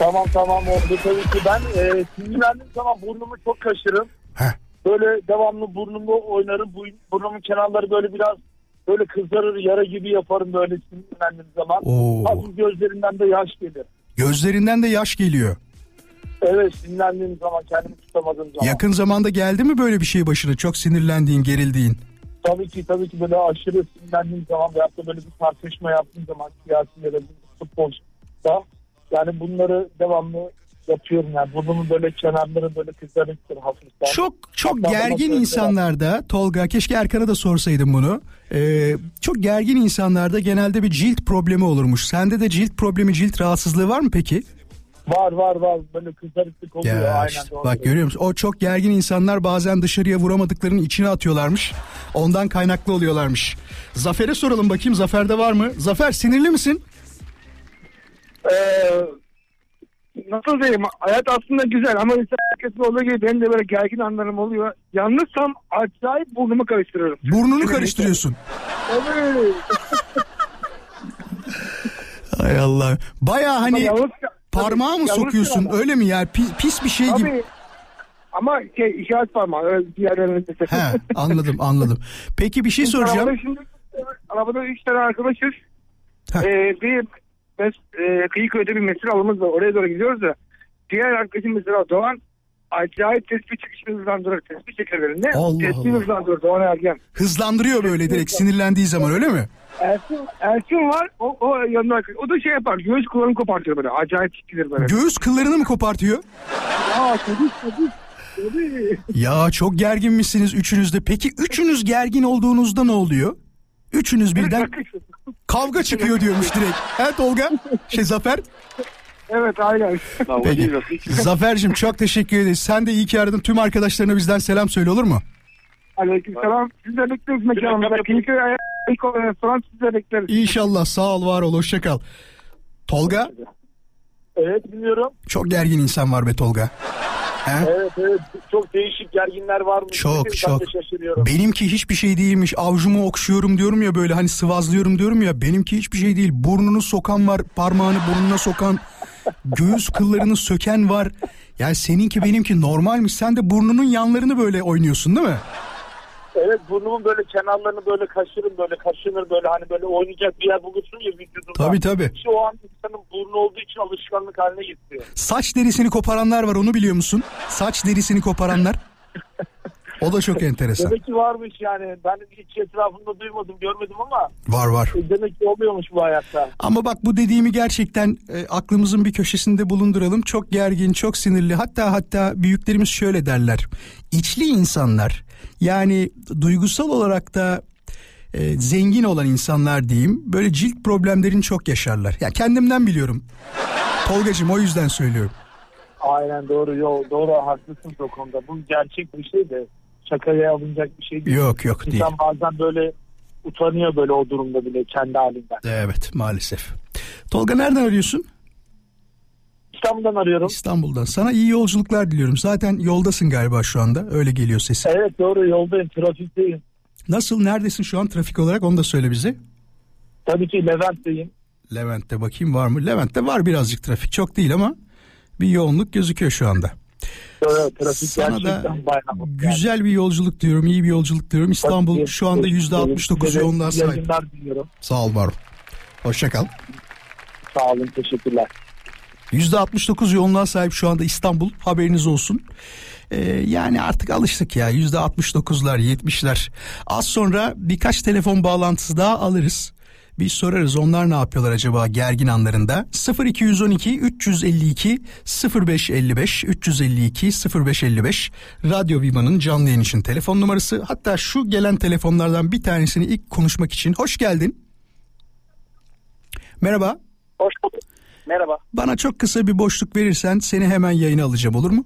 Tamam tamam oldu tabii ki ben e, sinirlendiğim zaman burnumu çok kaşırım. Heh. Böyle devamlı burnumu oynarım. Bu, burnumun kenarları böyle biraz böyle kızarır yara gibi yaparım böyle sinirlendiğim zaman. Oo. Hafif gözlerimden de yaş gelir. Gözlerinden de yaş geliyor. Evet sinirlendiğim zaman kendimi tutamadığım zaman. Yakın zamanda geldi mi böyle bir şey başına? Çok sinirlendiğin, gerildiğin. Tabii ki tabii ki böyle aşırı sinirlendiğim zaman veyahut da böyle bir tartışma yaptığım zaman siyasi ya da futbolda yani bunları devamlı yapıyorum yani burnumun böyle kenarları böyle kızarıktır hafiften. Çok çok Hatta gergin insanlarda Tolga keşke Erkan'a da sorsaydım bunu. Ee, çok gergin insanlarda genelde bir cilt problemi olurmuş. Sende de cilt problemi, cilt rahatsızlığı var mı peki? Var var var böyle kızarıklık oluyor Ya aynen işte, doğru. bak görüyor musun? O çok gergin insanlar bazen dışarıya vuramadıklarının içine atıyorlarmış. Ondan kaynaklı oluyorlarmış. Zafer'e soralım bakayım Zafer'de var mı? Zafer sinirli misin? Ee, nasıl diyeyim hayat aslında güzel ama insan herkesin olduğu gibi benim de böyle gergin anlarım oluyor. Yalnızsam acayip burnumu karıştırıyorum. Burnunu karıştırıyorsun. Evet. Hay Allah. Baya hani Yalnız- parmağı mı Yalnız sokuyorsun ama. öyle mi ya? Pis, pis bir şey gibi. Tabii. Ama şey işaret parmağı öyle diğerlerinin He anladım anladım. Peki bir şey soracağım. Arabada şimdi arabada üç tane arkadaşız. Heh. Ee, bir mes, e, Kıyıköy'de bir mesire alımız var. Oraya doğru gidiyoruz da. Diğer arkadaşım mesela Doğan acayip tespih çıkışını hızlandırır. Tespih çekerlerinde. Tespih hızlandırır Doğan Ergen. Hızlandırıyor böyle direkt sinirlendiği zaman öyle mi? Ersin, Ersin var. O, o yanında. O da şey yapar. Göğüs kulağını kopartıyor böyle. Acayip çekilir böyle. Göğüs kıllarını mı kopartıyor? Aa çocuk çocuk. Ya çok gerginmişsiniz üçünüz de. Peki üçünüz gergin olduğunuzda ne oluyor? Üçünüz birden kavga çıkıyor diyormuş direkt. He Tolga? Şey Zafer? Evet aynen. Peki. Zafer'cim çok teşekkür ederiz. Sen de iyi ki aradın. Tüm arkadaşlarına bizden selam söyle olur mu? Aleyküm selam. Siz de bekleriz mekanımızda. Kıyıköy Ayağı Restoran siz de bekleriz. İnşallah sağ ol var ol hoşça kal. Tolga Evet biliyorum. çok gergin insan var be Tolga. He? Evet evet çok değişik gerginler var mı? Çok Ben de çok. Benimki hiçbir şey değilmiş. Avcumu okşuyorum diyorum ya böyle hani sıvazlıyorum diyorum ya. Benimki hiçbir şey değil. Burnunu sokan var, parmağını burnuna sokan, göğüs kıllarını söken var. Yani seninki benimki normalmiş. Sen de burnunun yanlarını böyle oynuyorsun değil mi? Evet burnumun böyle kenarlarını böyle kaşırım böyle kaşınır böyle hani böyle oynayacak bir yer bulursun ya vücudunda. Tabii, tabii. İşte o an insanın burnu olduğu için alışkanlık haline getiriyor. Saç derisini koparanlar var onu biliyor musun? Saç derisini koparanlar. O da çok enteresan. Demek ki varmış yani ben hiç etrafımda duymadım görmedim ama Var var. e, demek ki oluyormuş bu hayatta. Ama bak bu dediğimi gerçekten e, aklımızın bir köşesinde bulunduralım. Çok gergin, çok sinirli. Hatta hatta büyüklerimiz şöyle derler. İçli insanlar yani duygusal olarak da e, zengin olan insanlar diyeyim böyle cilt problemlerini çok yaşarlar. Ya kendimden biliyorum. Tolgacığım o yüzden söylüyorum. Aynen doğru yo, doğru haklısın o konuda. Bu gerçek bir şey de şakaya alınacak bir şey değil. Yok yok değil. İnsan bazen böyle utanıyor böyle o durumda bile kendi halinden. Evet maalesef. Tolga nereden arıyorsun? İstanbul'dan arıyorum. İstanbul'dan. Sana iyi yolculuklar diliyorum. Zaten yoldasın galiba şu anda. Öyle geliyor sesin. Evet doğru yoldayım trafikteyim. Nasıl neredesin şu an trafik olarak onu da söyle bize. Tabii ki Levent'teyim. Levent'te bakayım var mı? Levent'te var birazcık trafik. Çok değil ama bir yoğunluk gözüküyor şu anda. Evet, trafik Sana da güzel bir yolculuk diyorum, iyi bir yolculuk diyorum. İstanbul Tabii, şu anda yüzde tabii. 69 Size de yoğunluğa iyi sahip. Sağ ol var ol. Hoşça kal. Sağ olun teşekkürler. Yüzde 69 yoğunluğa sahip şu anda İstanbul haberiniz olsun. Ee, yani artık alıştık ya yüzde 69'lar 70'ler. Az sonra birkaç telefon bağlantısı daha alırız. Biz sorarız onlar ne yapıyorlar acaba gergin anlarında? 0212 352 0555 352 0555 Radyo Viva'nın canlı yayın için telefon numarası. Hatta şu gelen telefonlardan bir tanesini ilk konuşmak için hoş geldin. Merhaba. Hoş bulduk. Merhaba. Bana çok kısa bir boşluk verirsen seni hemen yayına alacağım olur mu?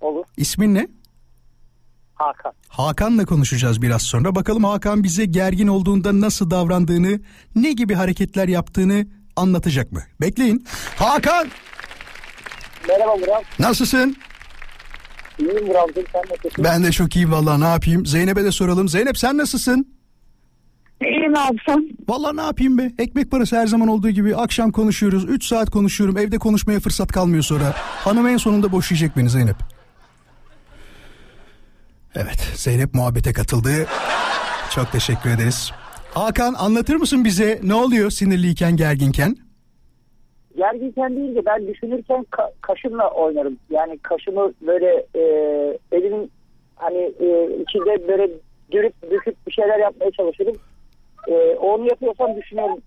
Olur. İsmin ne? Hakan. Hakan'la konuşacağız biraz sonra. Bakalım Hakan bize gergin olduğunda nasıl davrandığını, ne gibi hareketler yaptığını anlatacak mı? Bekleyin. Hakan Merhaba Murat. nasılsın? İyiyim Murat'cığım. Sen nasılsın? Ben de çok iyiyim vallahi ne yapayım? Zeynep'e de soralım. Zeynep sen nasılsın? İyi ne yapsam? Vallahi ne yapayım be? Ekmek parası her zaman olduğu gibi akşam konuşuyoruz. 3 saat konuşuyorum. Evde konuşmaya fırsat kalmıyor sonra. Hanım en sonunda boşayacak beni Zeynep. Evet Zeynep muhabbete katıldı. Çok teşekkür ederiz. Hakan anlatır mısın bize ne oluyor sinirliyken gerginken? Gerginken değil de ben düşünürken ka- kaşımla oynarım. Yani kaşımı böyle e, elimin hani e, içinde böyle dürüp döküp bir şeyler yapmaya çalışırım. E, onu yapıyorsam düşünüyorum.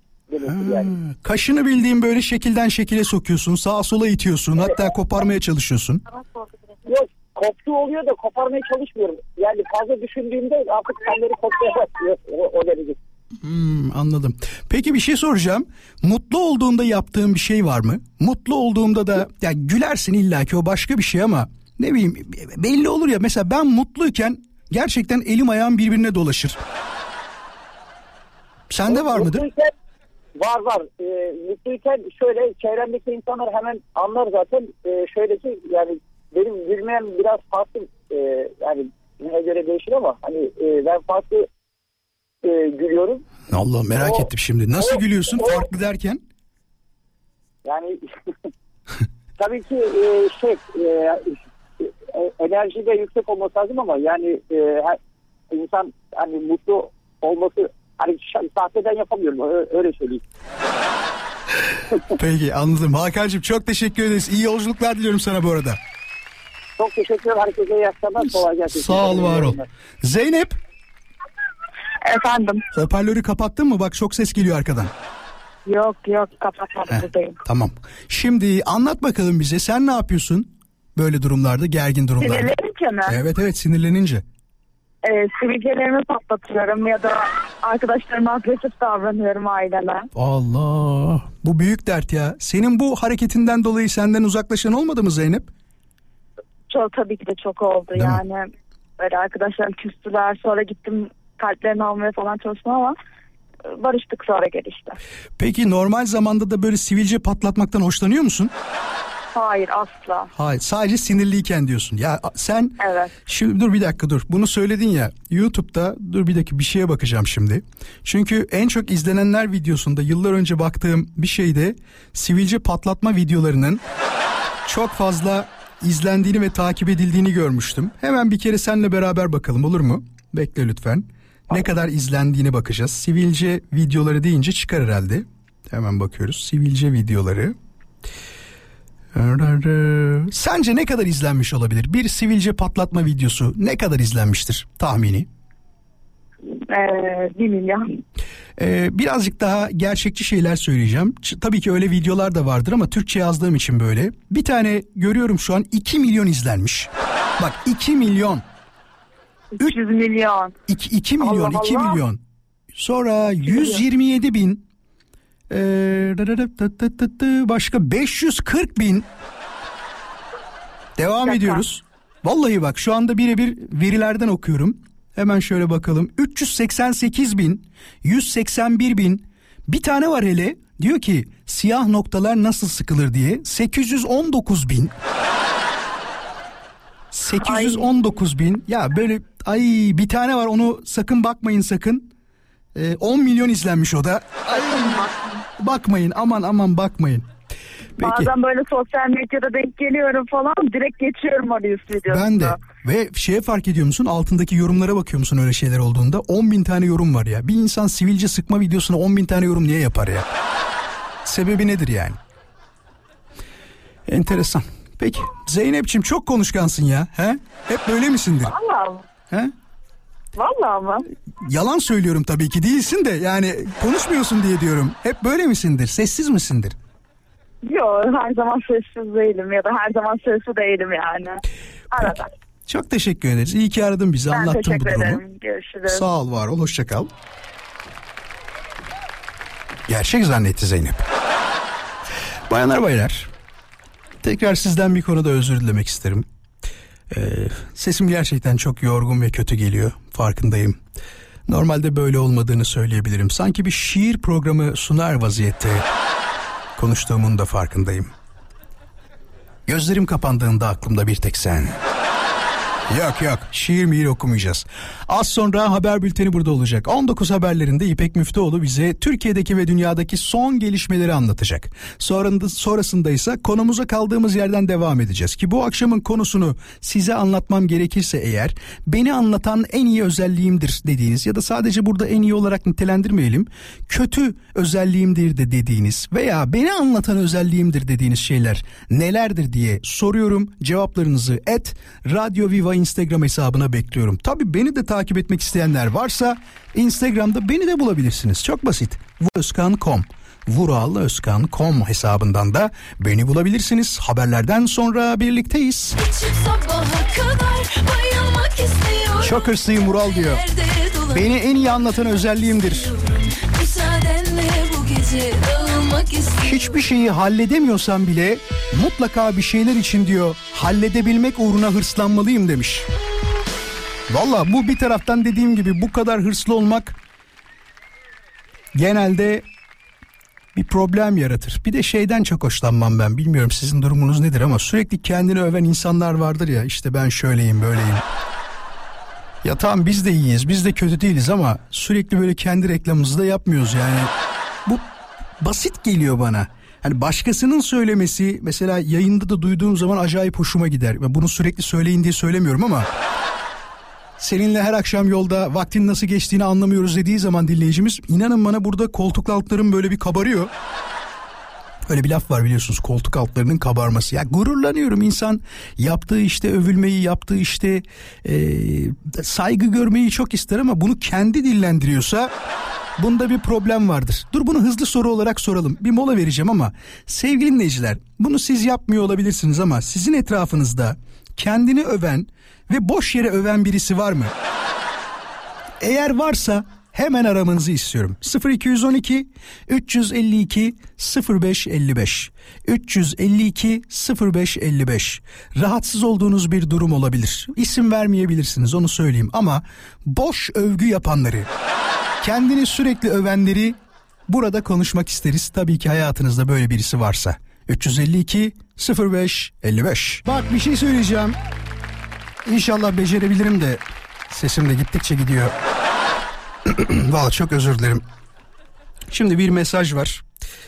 yani. Kaşını bildiğin böyle şekilden şekile sokuyorsun. Sağa sola itiyorsun. Hatta koparmaya çalışıyorsun. Yok koptuğu oluyor da koparmaya çalışmıyorum. Yani fazla düşündüğümde artık kendileri kopmaya başlıyor o, o derece. Hmm, anladım. Peki bir şey soracağım. Mutlu olduğunda yaptığın bir şey var mı? Mutlu olduğumda da ya gülersin illaki o başka bir şey ama ne bileyim belli olur ya mesela ben mutluyken gerçekten elim ayağım birbirine dolaşır. Sende var mıdır? Mutluyken var var. E, mutluyken şöyle çevremdeki insanlar hemen anlar zaten. E, şöyle ki yani benim gülmem biraz farklı e, yani neye göre değişir ama hani e, ben farklı e, gülüyorum. Allah merak O- ettim şimdi. Nasıl o- gülüyorsun o- farklı derken? Yani tabii ki e, şey e, e, enerji de yüksek olması lazım ama yani e, insan hani mutlu olması hani sahteden yapamıyorum öyle söyleyeyim. Peki anladım. Hakan'cığım çok teşekkür ederiz. İyi yolculuklar diliyorum sana bu arada. Çok teşekkür ederim. Herkese iyi akşamlar. Kolay gelsin. Sağ ol var ol. Zeynep Efendim. hoparlörü kapattın mı? Bak çok ses geliyor arkadan. Yok yok kapatmadım Heh, buradayım. Tamam. Şimdi anlat bakalım bize. Sen ne yapıyorsun? Böyle durumlarda, gergin durumlarda. Sinirlenince mi? Evet evet sinirlenince. Ee, sivilcelerimi patlatıyorum ya da arkadaşlarıma agresif davranıyorum aileme. Allah. Bu büyük dert ya. Senin bu hareketinden dolayı senden uzaklaşan olmadı mı Zeynep? Çok tabii ki de çok oldu Değil mi? yani. Böyle arkadaşlarım küstüler sonra gittim kalplerini almaya falan çalıştım ama e, barıştık sonra gelişti. Peki normal zamanda da böyle sivilce patlatmaktan hoşlanıyor musun? Hayır asla. Hayır sadece sinirliyken diyorsun. Ya sen Evet. şimdi dur bir dakika dur. Bunu söyledin ya YouTube'da dur bir dakika bir şeye bakacağım şimdi. Çünkü en çok izlenenler videosunda yıllar önce baktığım bir şeyde sivilce patlatma videolarının çok fazla izlendiğini ve takip edildiğini görmüştüm. Hemen bir kere seninle beraber bakalım olur mu? Bekle lütfen. Ne kadar izlendiğine bakacağız. Sivilce videoları deyince çıkar herhalde. Hemen bakıyoruz. Sivilce videoları. Sence ne kadar izlenmiş olabilir? Bir sivilce patlatma videosu ne kadar izlenmiştir tahmini? Ee, milyon. Ee, birazcık daha gerçekçi şeyler söyleyeceğim. Ç- tabii ki öyle videolar da vardır ama Türkçe yazdığım için böyle. Bir tane görüyorum şu an 2 milyon izlenmiş. Bak 2 milyon. 300 milyon. 2, 2 milyon, Allah 2 Allah. milyon. Sonra 127 bin. Başka 540 bin. Devam Şaka. ediyoruz. Vallahi bak şu anda birebir verilerden okuyorum. Hemen şöyle bakalım. 388 bin, 181 bin. Bir tane var hele. Diyor ki siyah noktalar nasıl sıkılır diye. 819 bin. 819 bin. Ya böyle ay bir tane var onu sakın bakmayın sakın. Ee, 10 milyon izlenmiş o da. Ay, bakmayın aman aman bakmayın. Peki. Bazen böyle sosyal medyada denk geliyorum falan direkt geçiyorum o Reels videosunu. Ben de. Ve şeye fark ediyor musun? Altındaki yorumlara bakıyor musun öyle şeyler olduğunda? 10 bin tane yorum var ya. Bir insan sivilce sıkma videosuna 10 bin tane yorum niye yapar ya? Sebebi nedir yani? Enteresan. Peki. Zeynep'ciğim çok konuşkansın ya. He? Hep böyle misindir? Allah he Vallahi ama. Yalan söylüyorum tabii ki değilsin de yani konuşmuyorsun diye diyorum. Hep böyle misindir? Sessiz misindir? Yok her zaman sessiz değilim ya da her zaman sessiz değilim yani. Arada. Çok teşekkür ederiz. İyi ki aradın bizi. Ben Anlattın bu teşekkür durumu. ederim. Görüşürüz. Sağ ol var ol. Hoşça kal. Gerçek zannetti Zeynep. Bayanlar baylar. Tekrar sizden bir konuda özür dilemek isterim. Ee, sesim gerçekten çok yorgun ve kötü geliyor. Farkındayım. Normalde böyle olmadığını söyleyebilirim. Sanki bir şiir programı sunar vaziyette konuştuğumun da farkındayım. Gözlerim kapandığında aklımda bir tek sen. Yok yok şiir mihir okumayacağız. Az sonra haber bülteni burada olacak. 19 haberlerinde İpek Müftüoğlu bize Türkiye'deki ve dünyadaki son gelişmeleri anlatacak. Sonrasında, sonrasında ise konumuza kaldığımız yerden devam edeceğiz. Ki bu akşamın konusunu size anlatmam gerekirse eğer beni anlatan en iyi özelliğimdir dediğiniz ya da sadece burada en iyi olarak nitelendirmeyelim. Kötü özelliğimdir de dediğiniz veya beni anlatan özelliğimdir dediğiniz şeyler nelerdir diye soruyorum. Cevaplarınızı et Radyo Viva Instagram hesabına bekliyorum. Tabi beni de takip etmek isteyenler varsa Instagram'da beni de bulabilirsiniz. Çok basit. Vuralözkan.com Vuralözkan.com hesabından da beni bulabilirsiniz. Haberlerden sonra birlikteyiz. Çok hırslıyım Vural diyor. Beni en iyi anlatan özelliğimdir. Müsaadenle bu gece dağılmak istiyorum. Hiçbir şeyi halledemiyorsam bile mutlaka bir şeyler için diyor halledebilmek uğruna hırslanmalıyım demiş. Valla bu bir taraftan dediğim gibi bu kadar hırslı olmak genelde bir problem yaratır. Bir de şeyden çok hoşlanmam ben. Bilmiyorum sizin durumunuz nedir ama sürekli kendini öven insanlar vardır ya işte ben şöyleyim böyleyim. Ya tamam biz de iyiyiz biz de kötü değiliz ama sürekli böyle kendi reklamımızı da yapmıyoruz yani. Basit geliyor bana. Hani başkasının söylemesi mesela yayında da duyduğum zaman acayip hoşuma gider. Bunu sürekli söyleyin diye söylemiyorum ama seninle her akşam yolda vaktin nasıl geçtiğini anlamıyoruz dediği zaman dinleyicimiz inanın bana burada koltuk altlarım böyle bir kabarıyor. Öyle bir laf var biliyorsunuz koltuk altlarının kabarması. Ya gururlanıyorum insan yaptığı işte övülmeyi yaptığı işte e, saygı görmeyi çok ister ama bunu kendi dillendiriyorsa bunda bir problem vardır. Dur bunu hızlı soru olarak soralım. Bir mola vereceğim ama sevgili dinleyiciler bunu siz yapmıyor olabilirsiniz ama sizin etrafınızda kendini öven ve boş yere öven birisi var mı? Eğer varsa hemen aramanızı istiyorum. 0212 352 0555 352 0555 Rahatsız olduğunuz bir durum olabilir. İsim vermeyebilirsiniz onu söyleyeyim ama boş övgü yapanları, kendini sürekli övenleri burada konuşmak isteriz. Tabii ki hayatınızda böyle birisi varsa. 352 05 55. Bak bir şey söyleyeceğim. İnşallah becerebilirim de sesim de gittikçe gidiyor. Valla çok özür dilerim. Şimdi bir mesaj var.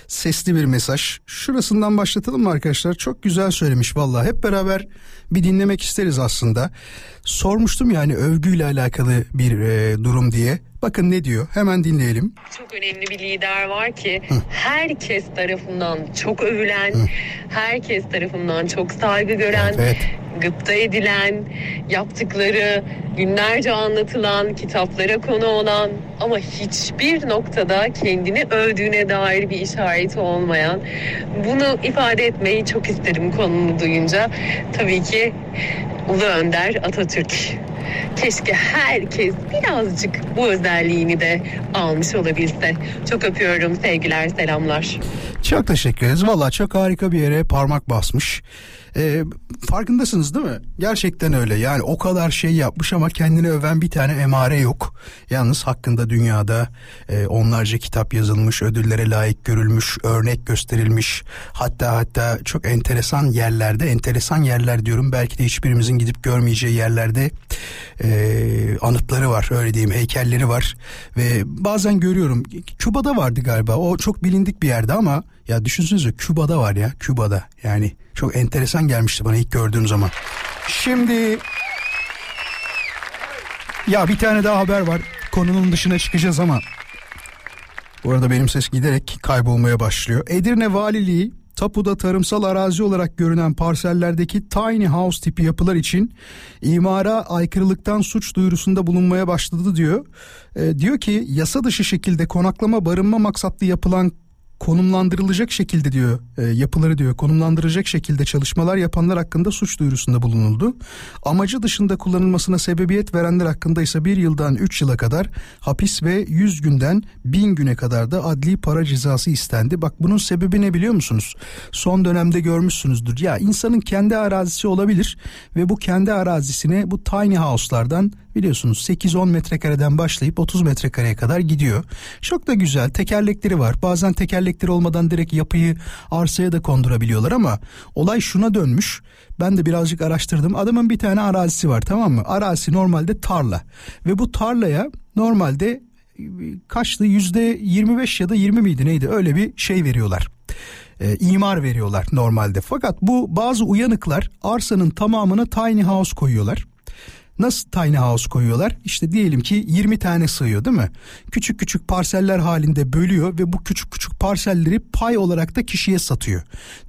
Sesli bir mesaj. Şurasından başlatalım mı arkadaşlar? Çok güzel söylemiş valla. Hep beraber bir dinlemek isteriz aslında. Sormuştum yani övgüyle alakalı bir e, durum diye. Bakın ne diyor? Hemen dinleyelim. Çok önemli bir lider var ki herkes tarafından çok övülen, herkes tarafından çok saygı gören, Evet. gıpta edilen, yaptıkları günlerce anlatılan, kitaplara konu olan ama hiçbir noktada kendini övdüğüne dair bir işareti olmayan. Bunu ifade etmeyi çok isterim konunu duyunca. Tabii ki Ulu Önder Atatürk. Keşke herkes birazcık bu özelliğini de almış olabilse. Çok öpüyorum. Sevgiler, selamlar. Çok teşekkür ederiz. Valla çok harika bir yere parmak basmış. Ee, farkındasınız değil mi? Gerçekten öyle. Yani o kadar şey yapmış ama kendini öven bir tane emare yok. Yalnız hakkında dünyada e, onlarca kitap yazılmış, ödüllere layık görülmüş, örnek gösterilmiş. Hatta hatta çok enteresan yerlerde, enteresan yerler diyorum. Belki de hiçbirimizin gidip görmeyeceği yerlerde e, anıtları var. Öyle diyeyim, heykelleri var. Ve bazen görüyorum. Küba'da vardı galiba. O çok bilindik bir yerde ama ya düşünsenize Küba'da var ya Küba'da. Yani çok enteresan gelmişti bana ilk gördüğüm zaman. Şimdi ya bir tane daha haber var. Konunun dışına çıkacağız ama bu arada benim ses giderek kaybolmaya başlıyor. Edirne Valiliği tapuda tarımsal arazi olarak görünen parsellerdeki tiny house tipi yapılar için imara aykırılıktan suç duyurusunda bulunmaya başladı diyor. E, diyor ki yasa dışı şekilde konaklama barınma maksatlı yapılan konumlandırılacak şekilde diyor e, yapıları diyor konumlandıracak şekilde çalışmalar yapanlar hakkında suç duyurusunda bulunuldu. Amacı dışında kullanılmasına sebebiyet verenler hakkında ise bir yıldan 3 yıla kadar hapis ve 100 günden 1000 güne kadar da adli para cezası istendi. Bak bunun sebebi ne biliyor musunuz? Son dönemde görmüşsünüzdür. Ya insanın kendi arazisi olabilir ve bu kendi arazisine bu tiny house'lardan biliyorsunuz 8-10 metrekareden başlayıp 30 metrekareye kadar gidiyor. Çok da güzel tekerlekleri var. Bazen tekerlekleri olmadan direkt yapıyı arsaya da kondurabiliyorlar ama olay şuna dönmüş. Ben de birazcık araştırdım. Adamın bir tane arazisi var tamam mı? Arazisi normalde tarla ve bu tarlaya normalde e, kaçtı yüzde 25 ya da 20 miydi neydi öyle bir şey veriyorlar e, imar veriyorlar normalde. Fakat bu bazı uyanıklar arsanın tamamına tiny house koyuyorlar. Nasıl tiny house koyuyorlar? İşte diyelim ki 20 tane sığıyor değil mi? Küçük küçük parseller halinde bölüyor ve bu küçük küçük parselleri pay olarak da kişiye satıyor.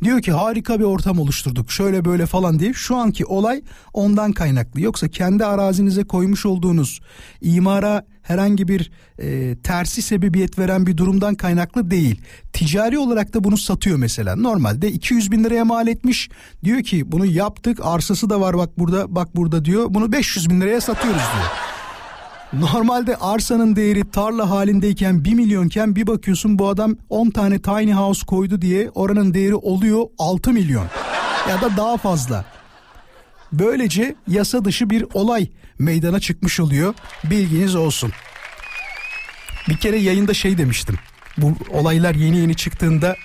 Diyor ki harika bir ortam oluşturduk şöyle böyle falan diye. Şu anki olay ondan kaynaklı. Yoksa kendi arazinize koymuş olduğunuz imara herhangi bir e, tersi sebebiyet veren bir durumdan kaynaklı değil. Ticari olarak da bunu satıyor mesela. Normalde 200 bin liraya mal etmiş. Diyor ki bunu yaptık arsası da var bak burada bak burada diyor. Bunu 500 bin liraya satıyoruz diyor. Normalde arsanın değeri tarla halindeyken 1 milyonken bir bakıyorsun bu adam 10 tane tiny house koydu diye oranın değeri oluyor 6 milyon ya da daha fazla. Böylece yasa dışı bir olay meydana çıkmış oluyor. Bilginiz olsun. Bir kere yayında şey demiştim. Bu olaylar yeni yeni çıktığında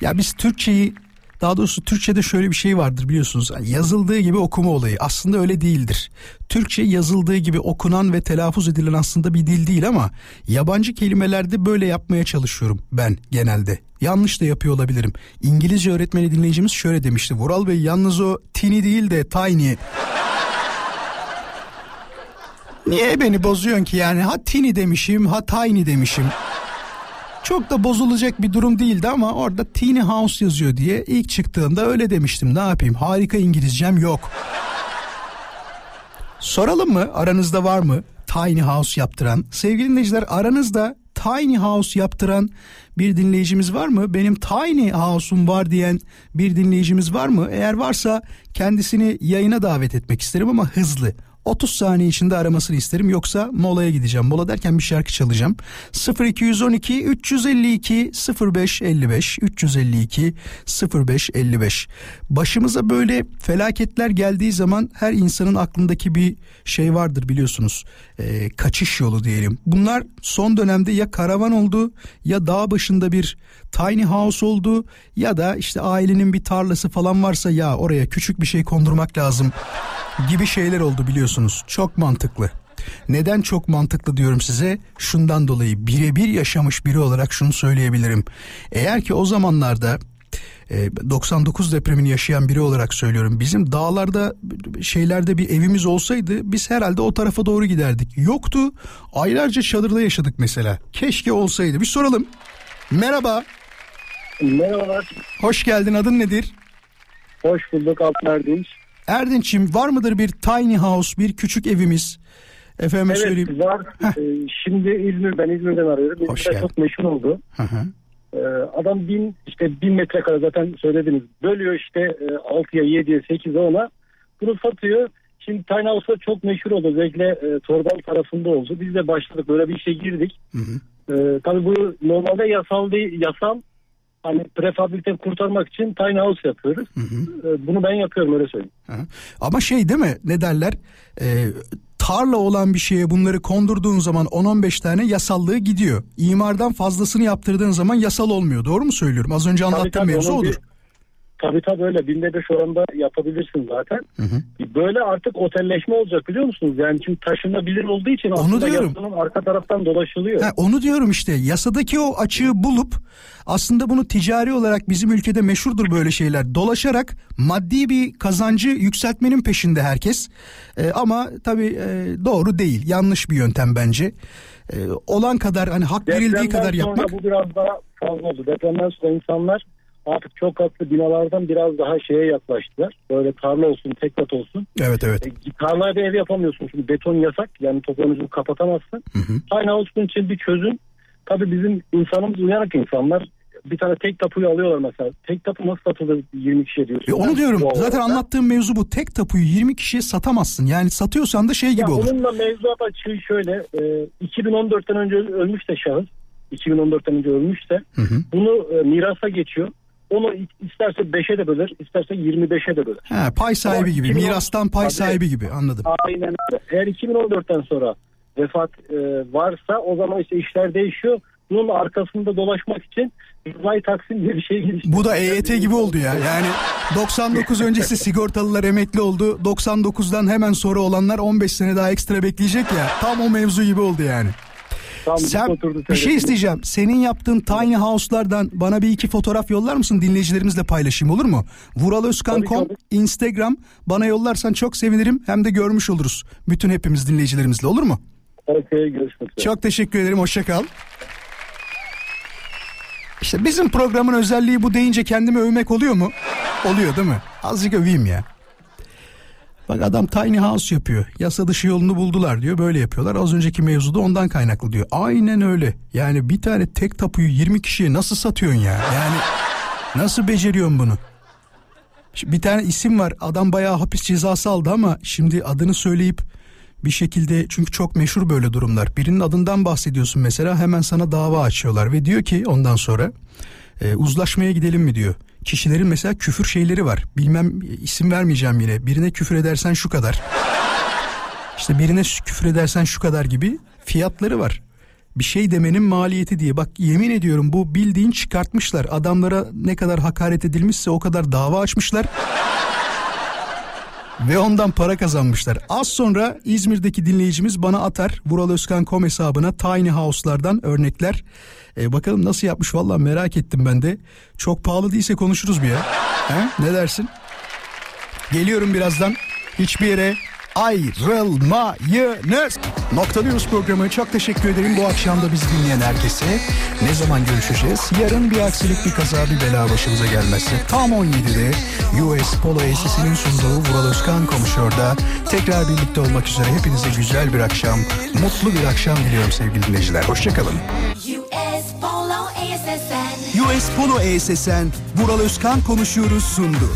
ya biz Türkçeyi daha doğrusu Türkçe'de şöyle bir şey vardır biliyorsunuz. Yazıldığı gibi okuma olayı. Aslında öyle değildir. Türkçe yazıldığı gibi okunan ve telaffuz edilen aslında bir dil değil ama yabancı kelimelerde böyle yapmaya çalışıyorum ben genelde. Yanlış da yapıyor olabilirim. İngilizce öğretmeni dinleyicimiz şöyle demişti. Vural Bey yalnız o tini değil de tiny. Niye beni bozuyorsun ki yani? Ha tini demişim, ha tiny demişim. Çok da bozulacak bir durum değildi ama orada Teeny House yazıyor diye ilk çıktığında öyle demiştim. Ne yapayım? Harika İngilizcem yok. Soralım mı? Aranızda var mı? Tiny House yaptıran. Sevgili dinleyiciler aranızda Tiny House yaptıran bir dinleyicimiz var mı? Benim Tiny House'um var diyen bir dinleyicimiz var mı? Eğer varsa kendisini yayına davet etmek isterim ama hızlı. 30 saniye içinde aramasını isterim yoksa molaya gideceğim. Mola derken bir şarkı çalacağım. 0212 352 0555 352 0555. Başımıza böyle felaketler geldiği zaman her insanın aklındaki bir şey vardır biliyorsunuz. Ee, kaçış yolu diyelim. Bunlar son dönemde ya karavan oldu ya dağ başında bir tiny house oldu ya da işte ailenin bir tarlası falan varsa ya oraya küçük bir şey kondurmak lazım gibi şeyler oldu biliyorsunuz. Çok mantıklı. Neden çok mantıklı diyorum size? Şundan dolayı birebir yaşamış biri olarak şunu söyleyebilirim. Eğer ki o zamanlarda 99 depremini yaşayan biri olarak söylüyorum. Bizim dağlarda şeylerde bir evimiz olsaydı biz herhalde o tarafa doğru giderdik. Yoktu. Aylarca çadırda yaşadık mesela. Keşke olsaydı. Bir soralım. Merhaba. Merhabalar. Hoş geldin. Adın nedir? Hoş bulduk Altın Erdinç. Erdinç'im var mıdır bir tiny house, bir küçük evimiz? Efendim evet söyleyeyim. var. Ee, şimdi İzmir, ben İzmir'den arıyorum. Hoş İzmir'de geldin. çok meşhur oldu. Hı hı. Ee, adam bin, işte bin metrekare zaten söylediniz. Bölüyor işte e, 6'ya, 7'ye, 8'e ona. Bunu satıyor. Şimdi Tiny House'da çok meşhur oldu. Özellikle e, Torbalı tarafında oldu. Biz de başladık. Böyle bir işe girdik. Hı hı. Ee, tabii bu normalde yasal değil, yasal hani prefabilite kurtarmak için tiny house yapıyoruz. Ee, bunu ben yapıyorum öyle söyleyeyim. Hı. Ama şey değil mi ne derler Ee, tarla olan bir şeye bunları kondurduğun zaman 10-15 tane yasallığı gidiyor. İmardan fazlasını yaptırdığın zaman yasal olmuyor doğru mu söylüyorum? Az önce anlattığım tabii, mevzu onun bir- odur. Tabii tabii öyle. Binde beş oranda yapabilirsin zaten. Böyle artık otelleşme olacak biliyor musunuz? Yani çünkü taşınabilir olduğu için aslında diyorum. yasanın arka taraftan dolaşılıyor. Ha, onu diyorum işte yasadaki o açığı bulup aslında bunu ticari olarak bizim ülkede meşhurdur böyle şeyler. Dolaşarak maddi bir kazancı yükseltmenin peşinde herkes. Ee, ama tabii e, doğru değil yanlış bir yöntem bence. Ee, olan kadar hani hak verildiği Depremden kadar sonra yapmak. bu biraz daha fazla oldu. Depremden sonra insanlar artık çok katlı binalardan biraz daha şeye yaklaştılar. Böyle tarla olsun, tek kat olsun. Evet evet. E, tarlaya bir ev yapamıyorsun çünkü beton yasak. Yani toprağın ucunu kapatamazsın. Tiny house bunun için bir çözüm. Tabii bizim insanımız uyanık insanlar. Bir tane tek tapuyu alıyorlar mesela. Tek tapu nasıl satılır 20 kişiye diyorsun. E onu diyorum. Zaten olarak. anlattığım mevzu bu. Tek tapuyu 20 kişiye satamazsın. Yani satıyorsan da şey gibi Ya olur. Onunla mevzuat açığı şöyle. E, 2014'ten önce ölmüş de şahıs. 2014'ten önce ölmüşse bunu e, mirasa geçiyor. Onu isterse 5'e de böler, isterse 25'e de böler. Ha, pay sahibi gibi. 2010 Mirastan pay sahibi gibi. Anladım. Aynen öyle. Eğer 2014'ten sonra vefat e, varsa o zaman işte işler değişiyor. Bunun arkasında dolaşmak için uzay taksim diye bir şey gelişti. Bu da EYT gibi oldu ya. Yani 99 öncesi sigortalılar emekli oldu. 99'dan hemen sonra olanlar 15 sene daha ekstra bekleyecek ya. Tam o mevzu gibi oldu yani. Sen bir şey isteyeceğim. Senin yaptığın tiny house'lardan bana bir iki fotoğraf yollar mısın? Dinleyicilerimizle paylaşayım olur mu? Vuralözkan.com Instagram bana yollarsan çok sevinirim. Hem de görmüş oluruz. Bütün hepimiz dinleyicilerimizle olur mu? Okey görüşmek üzere. Çok teşekkür ederim. Hoşça kal. İşte bizim programın özelliği bu deyince kendimi övmek oluyor mu? Oluyor değil mi? Azıcık öveyim ya. Bak adam tiny house yapıyor. Yasa dışı yolunu buldular diyor. Böyle yapıyorlar. Az önceki mevzuda ondan kaynaklı diyor. Aynen öyle. Yani bir tane tek tapuyu 20 kişiye nasıl satıyorsun ya? Yani nasıl beceriyorsun bunu? Şimdi Bir tane isim var. Adam bayağı hapis cezası aldı ama şimdi adını söyleyip bir şekilde çünkü çok meşhur böyle durumlar. Birinin adından bahsediyorsun mesela hemen sana dava açıyorlar ve diyor ki ondan sonra e, uzlaşmaya gidelim mi diyor. Kişilerin mesela küfür şeyleri var. Bilmem isim vermeyeceğim yine. Birine küfür edersen şu kadar. İşte birine küfür edersen şu kadar gibi fiyatları var. Bir şey demenin maliyeti diye. Bak yemin ediyorum bu bildiğin çıkartmışlar. Adamlara ne kadar hakaret edilmişse o kadar dava açmışlar. Ve ondan para kazanmışlar. Az sonra İzmir'deki dinleyicimiz bana atar. Vuralözkan.com hesabına tiny house'lardan örnekler. Ee, bakalım nasıl yapmış valla merak ettim ben de. Çok pahalı değilse konuşuruz bir ya. He? Ne dersin? Geliyorum birazdan. Hiçbir yere ayrılmayınız. Noktalıyoruz programı. Çok teşekkür ederim bu akşam da bizi dinleyen herkese. Ne zaman görüşeceğiz? Yarın bir aksilik bir kaza bir bela başımıza gelmezse tam 17'de US Polo Agency'nin sunduğu Vural Özkan konuşuyorda tekrar birlikte olmak üzere hepinize güzel bir akşam, mutlu bir akşam diliyorum sevgili dinleyiciler. Hoşçakalın. US Polo ASSN. US Polo ESSN Vural Özkan konuşuyoruz sundu.